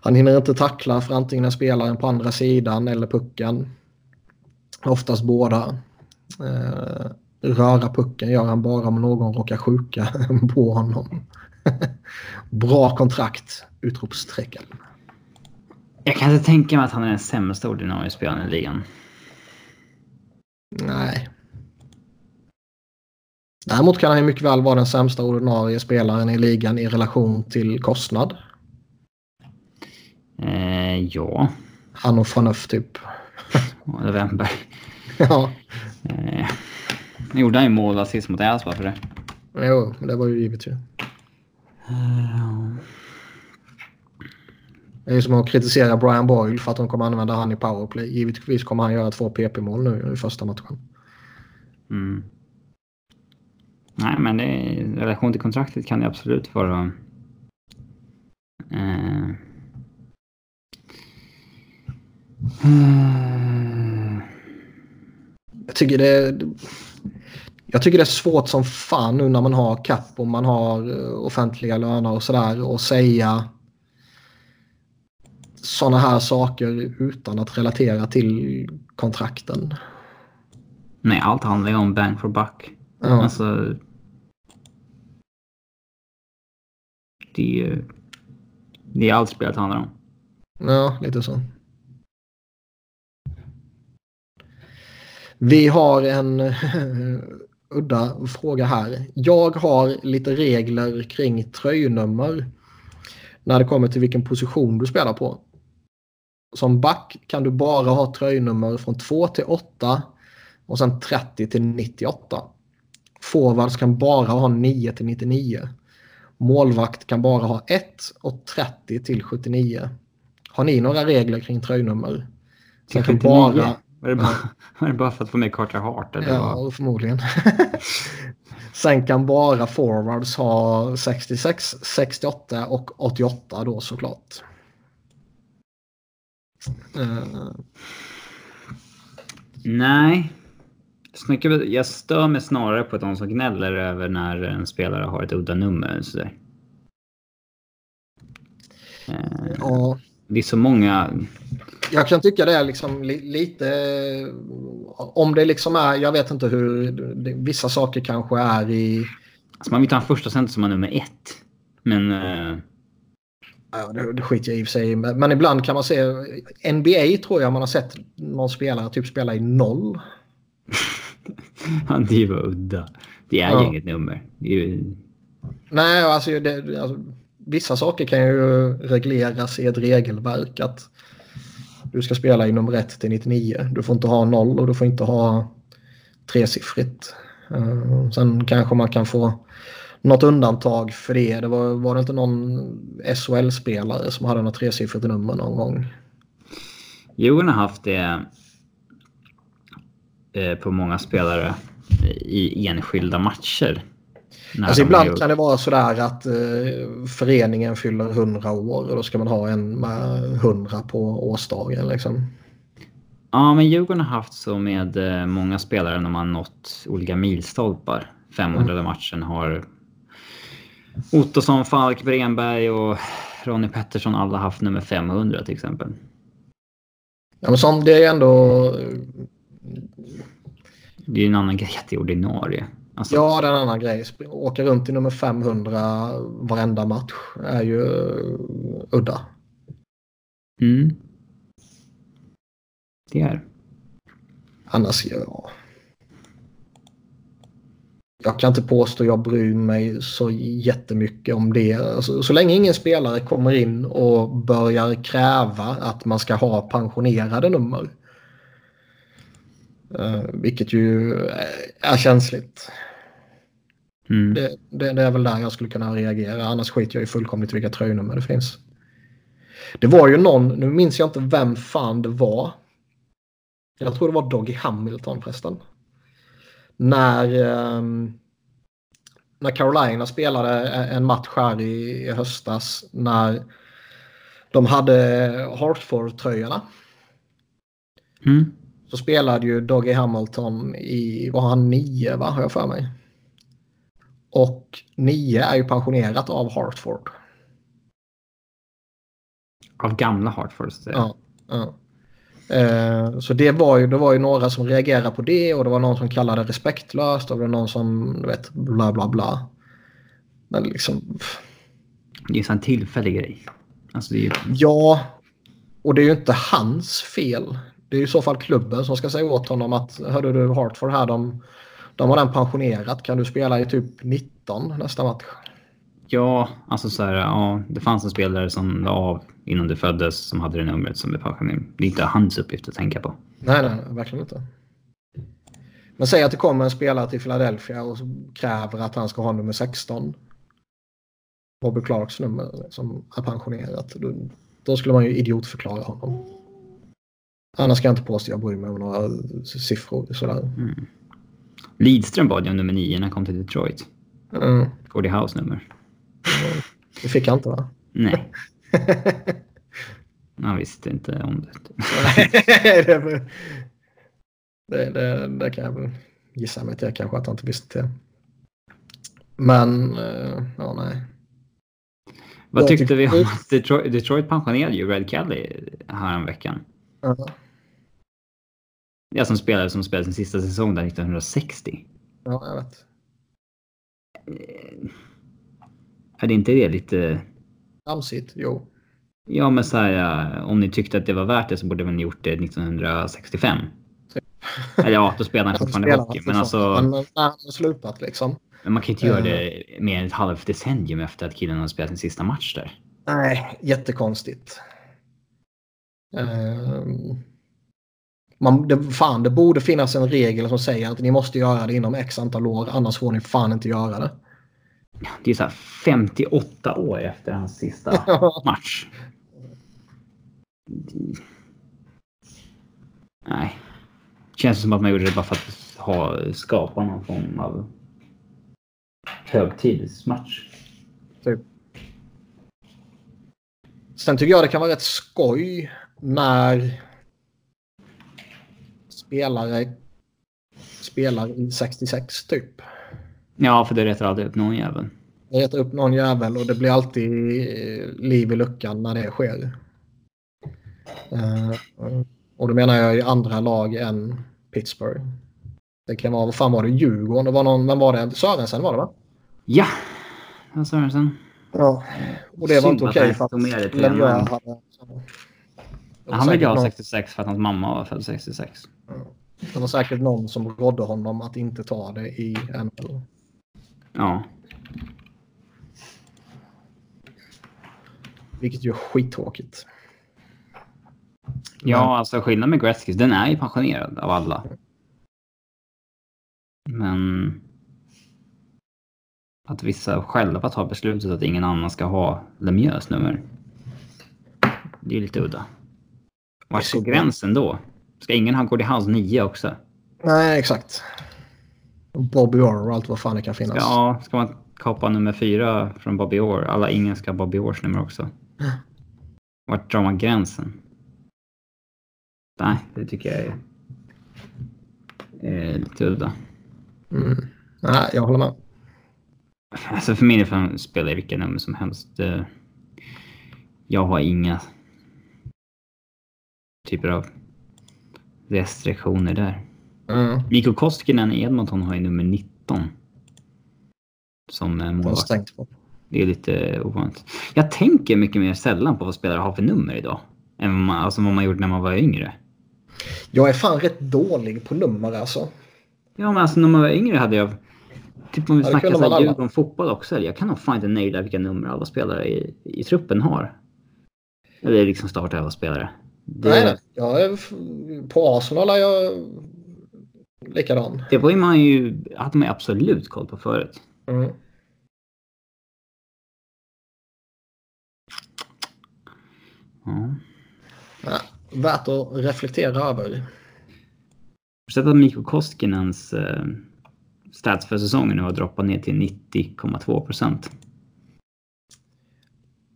Han hinner inte tackla för antingen spelaren på andra sidan eller pucken. Oftast båda. Eh, röra pucken gör han bara om någon råkar sjuka på honom. Bra kontrakt! Utropstecken. Jag kan inte tänka mig att han är den sämsta ordinarie spelaren i ligan. Nej. Däremot kan han ju mycket väl vara den sämsta ordinarie spelaren i ligan i relation till kostnad. Eh, ja, Han och Franöf typ. november. ja, Eh, gjorde han ju mål assist mot Elfsborg för det. jo, det var ju givet ju. Det är som att kritisera Brian Boyle för att de kommer använda han i powerplay. Givetvis kommer han göra två PP-mål nu i första matchen. Mm. Nej, men det, i relation till kontraktet kan det absolut vara... Eh, eh, Jag tycker det jag tycker det är svårt som fan nu när man har kapp och man har eh, offentliga löner och sådär och säga sådana här saker utan att relatera till kontrakten. nej, allt handlar ju om bang for buck. Ja. Alltså... Det är. Det är allt spelet handlar om. Ja, lite så. Vi har en udda fråga här. Jag har lite regler kring tröjnummer när det kommer till vilken position du spelar på. Som back kan du bara ha tröjnummer från 2 till 8 och sen 30 till 98. Forwards kan bara ha 9 till 99. Målvakt kan bara ha 1 och 30 till 79. Har ni några regler kring tröjnummer? Sen kan bara... Var det, bara, var det bara för att få med Carter Hart? Eller vad? Ja, förmodligen. Sen kan bara forwards ha 66, 68 och 88 då såklart. Eh, Nej. Jag stör mig snarare på de som gnäller över när en spelare har ett udda nummer. Sådär. Eh, ja, Det är så många... jag kan tycka det är liksom li, lite... Om det liksom är, jag vet inte hur, det, vissa saker kanske är i... Alltså man vill ha en första center som har nummer ett. Men... eh, Ja, det, det skiter jag i och för sig men men ibland kan man se... NBA tror jag man har sett någon spelare typ spela i noll. Ja, det bara udda. Det är Ja. inget nummer. Ju... Nej, alltså, det, alltså vissa saker kan ju regleras i ett regelverk. att Du ska spela i nummer 1 till 99. Du får inte ha noll och du får inte ha tresiffrigt. Uh, sen kanske man kan få något undantag för det. Det var, var det inte någon SHL-spelare som hade något tresiffrigt nummer någon gång? Djurgården har haft det eh, på många spelare i enskilda matcher. Alltså ibland gjort- kan det vara sådär att eh, föreningen fyller 100 år och då ska man ha en med 100 på årsdagen. Liksom. Ja, men Djurgården har haft så med eh, många spelare när man nått olika milstolpar. 500 Mm. matchen har Ottosson, Falk, Bremberg och Ronny Pettersson alla haft nummer 500 till exempel. Ja, men som det är ändå... Det är ju en annan grej att det är ordinarie. Alltså... Ja, det är en annan grej. Åka runt i nummer 500 varenda match är ju udda. Mm. Det är. Annars, ja. Jag kan inte påstå jag bryr mig så jättemycket om det. Alltså, så länge ingen spelare kommer in och börjar kräva att man ska ha pensionerade nummer. Uh, vilket ju är känsligt. Mm. Det, det, det, är väl där jag skulle kunna reagera. Annars skiter jag ju fullkomligt vilka tröjnummer det finns. Det var ju någon, nu minns jag inte vem fan det var. Jag tror det var Doggy Hamilton förresten. När, um, när Carolina spelade en match här i, i höstas när de hade Hartford-tröjorna. Mm. Så spelade ju Doggy Hamilton i, var han nio va, har jag för mig. Och nio är ju pensionerat av Hartford. Av gamla Hartford? Så ja. ja. Eh, så det var, ju, det var ju några som reagerade på det och det var någon som kallade det respektlöst och det var någon som, du vet, bla bla bla. Men liksom... Det är en tillfällig grej. Alltså ju... Ja, och det är ju inte hans fel. Det är i så fall klubben som ska säga åt honom att hörde du Hartford här, de, de har den pensionerat. Kan du spela i typ 19 nästa match? Ja, alltså så här, ja, det fanns en spelare som la av innan du föddes som hade det numret som blev pensionerad. Det är inte hans uppgift att tänka på. Nej, nej, verkligen inte. Men säg att det kommer en spelare till Philadelphia och kräver att han ska ha nummer 16. Bobby Clarks nummer som är pensionerat. Då, då skulle man ju idiotförklara honom. Annars ska jag inte påstå att jag bryr mig om några siffror. Sådär. Mm. Lidström bad ju om nummer 9 när han kom till Detroit. Mm. Gordie House nummer. Det fick han inte va? Nej. Han visste inte om det. det, det, det, kan jag väl gissa mig till kanske att han inte visste det. Men, uh, ja nej. Vad tyckte vi om att Detroit, Detroit pensionerade ju Red Kelly här en veckan? Uh -huh. Jag som spelare som spelade sin sista säsong där 1960. Ja, jag vet. Eh, är det inte det lite... Tramsigt, jo. Ja, men så här, om ni tyckte att det var värt det så borde ni gjort det 1965. Typ. Eller ja, då spelar han fortfarande hockey. Men alltså... Men när han slutat liksom. Men man kan inte göra det mer än ett halvt decennium efter att killen har spelat sin sista match där. Nej, jättekonstigt. Um, man, det, fan, det borde finnas en regel som säger att ni måste göra det inom x antal år, annars får ni fan inte göra det. Det är så 58 år efter hans sista match. Nej. Känns som att man gjorde det bara för att ha, skapa någon form av högtidsmatch. Typ. Sen tycker jag det kan vara rätt skoj när spelare spelar i 66 typ. Ja, för det retar alltid upp någon jävel. Det retar upp någon jävel och det blir alltid liv i luckan när det sker. Uh, och då menar jag i andra lag än Pittsburgh. Det kan vara, vad fan var det, Djurgården? Det var någon, vem var det? Sörensen var det va? Ja, det var Sörensen. Ja, och det var inte okej för att Lemieux hade... Han ville ha 66 för att hans mamma var född 66. Det var säkert någon som rådde honom att inte ta det i NHL. Ja. Vilket ju är skittråkigt. Ja, Men... alltså skillnaden med Gretzky, den är ju pensionerad av alla. Men att vissa själva tar beslutet att ingen annan ska ha Lemieux nummer. Det är lite udda. Var går gränsen då? Ska ingen ha Gordie House 9 också? Nej, exakt. Bobby Orr och allt vad fan det kan finnas. Ja, ska man kapa nummer fyra från Bobby Orr? Alla ingen ska ha Bobby Orrs nummer också. Vart drar man gränsen? Nej, det tycker jag är, är lite udda. Mm. Nej, jag håller med. Alltså för min del får han spela i vilka nummer som helst. Jag har inga typer av restriktioner där. Mm. Mikko Koskinen i Edmonton har ju nummer 19. Som eh, har målvakt. Det är lite ovanligt. Jag tänker mycket mer sällan på vad spelare har för nummer idag. Än vad man, alltså vad man gjorde när man var yngre. Jag är fan rätt dålig på nummer alltså. Ja men alltså när man var yngre hade jag... Typ om vi Ja, snackar kunde man så här alla. Djurgården fotboll också. Jag kan nog fan inte naila vilka nummer alla spelare i, i truppen har. Eller liksom starta alla spelare. Det, Nej, nej. Jag är, på Arsenal är jag likadan. det var ju man ju... hade man ju absolut koll på förut. Mm. Ja. Ja, värt att reflektera över. Har du sett att Mikko Koskinens eh, stats för säsongen nu har droppat ner till 90,2 procent?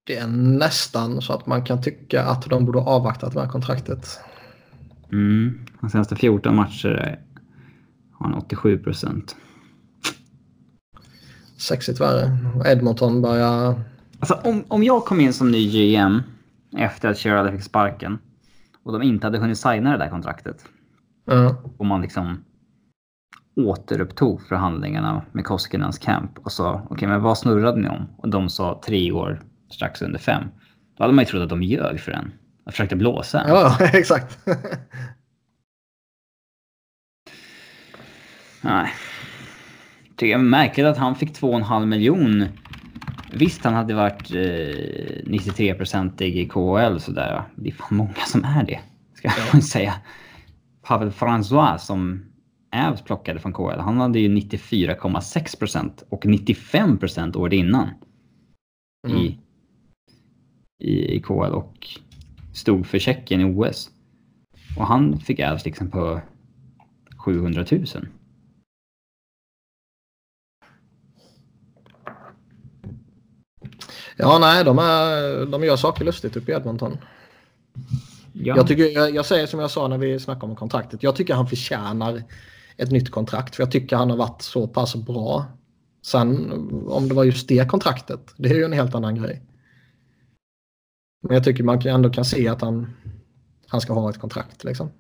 Det är nästan så att man kan tycka att de borde avvaktat med kontraktet. Mm. De senaste 14 matcher har han 87 procent. Sexigt värre. Edmonton börjar... Alltså om, om jag kom in som ny GM efter att Sherrod fick sparken och de inte hade hunnit signa det där kontraktet Ja. och man liksom återupptog förhandlingarna med Koskinens camp och sa okej men vad snurrade ni om? Och de sa tre år strax under fem. Då hade man ju trott att de ljög för en. Och försökte blåsa ja, exakt. Nej. Tycker jag är märkligt att han fick 2,5 miljon. Visst, han hade varit eh, 93-procentig i KHL sådär. Det är fan många som är det. Ska jag säga. Pavel François som Ävs plockade från KHL. Han hade ju 94,6 procent och 95 procent året innan. Mm. I, i, I KHL och stod för Tjeckien i OS. Och han fick Ävs liksom på 700 000. Ja, nej, de, är, de gör saker lustigt uppe i Edmonton. Ja. Jag, tycker, jag, jag säger som jag sa när vi snackade om kontraktet. Jag tycker han förtjänar ett nytt kontrakt. För jag tycker han har varit så pass bra. Sen om det var just det kontraktet, det är ju en helt annan grej. Men jag tycker man ändå kan se att han, han ska ha ett kontrakt. Liksom.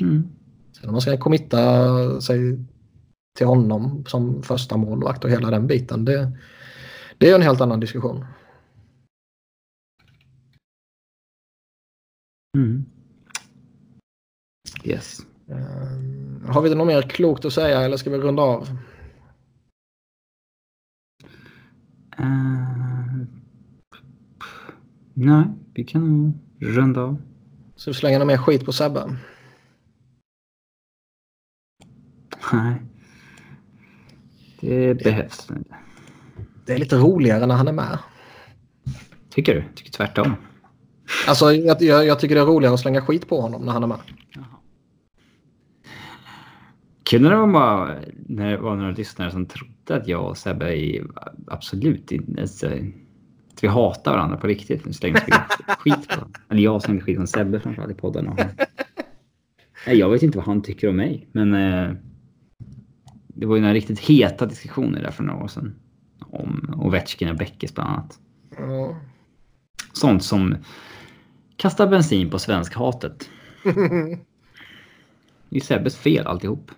Mm. Sen om man ska committa sig till honom som första målvakt och hela den biten. Det, det är en helt annan diskussion. Mm. Yes. Eh, har vi något mer klokt att säga eller ska vi runda av? Eh, nej, vi kan nog runda av. Så vi slänger något mer skit på Sebbe? Nej. Det behövs inte. Det är lite roligare när han är med. Tycker du? Tycker tvärtom. Alltså jag, jag, jag tycker det är roligare att slänga skit på honom när han är med. Kul när det var, bara, när det var några lyssnare som trodde att jag och Sebbe är absolut. Alltså, att vi hatar varandra på riktigt. Nu slängde skit, på Eller jag slängde skit på Sebbe framförallt i podden. Och, nej, jag vet inte vad han tycker om mig. Men eh, det var ju några riktigt heta diskussioner där för några år sedan. Om Ovechkin och Beckis bland annat. Ja. Sånt som kastar bensin på svenskhatet. Det är Sebbes fel alltihop.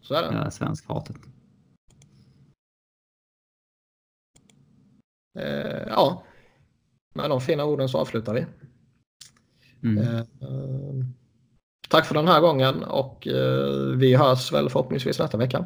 Så är det. Svenskhatet. Eh, ja. Med de fina orden så avslutar vi. Mm. Eh, eh, tack för den här gången och eh, vi hörs väl förhoppningsvis nästa vecka.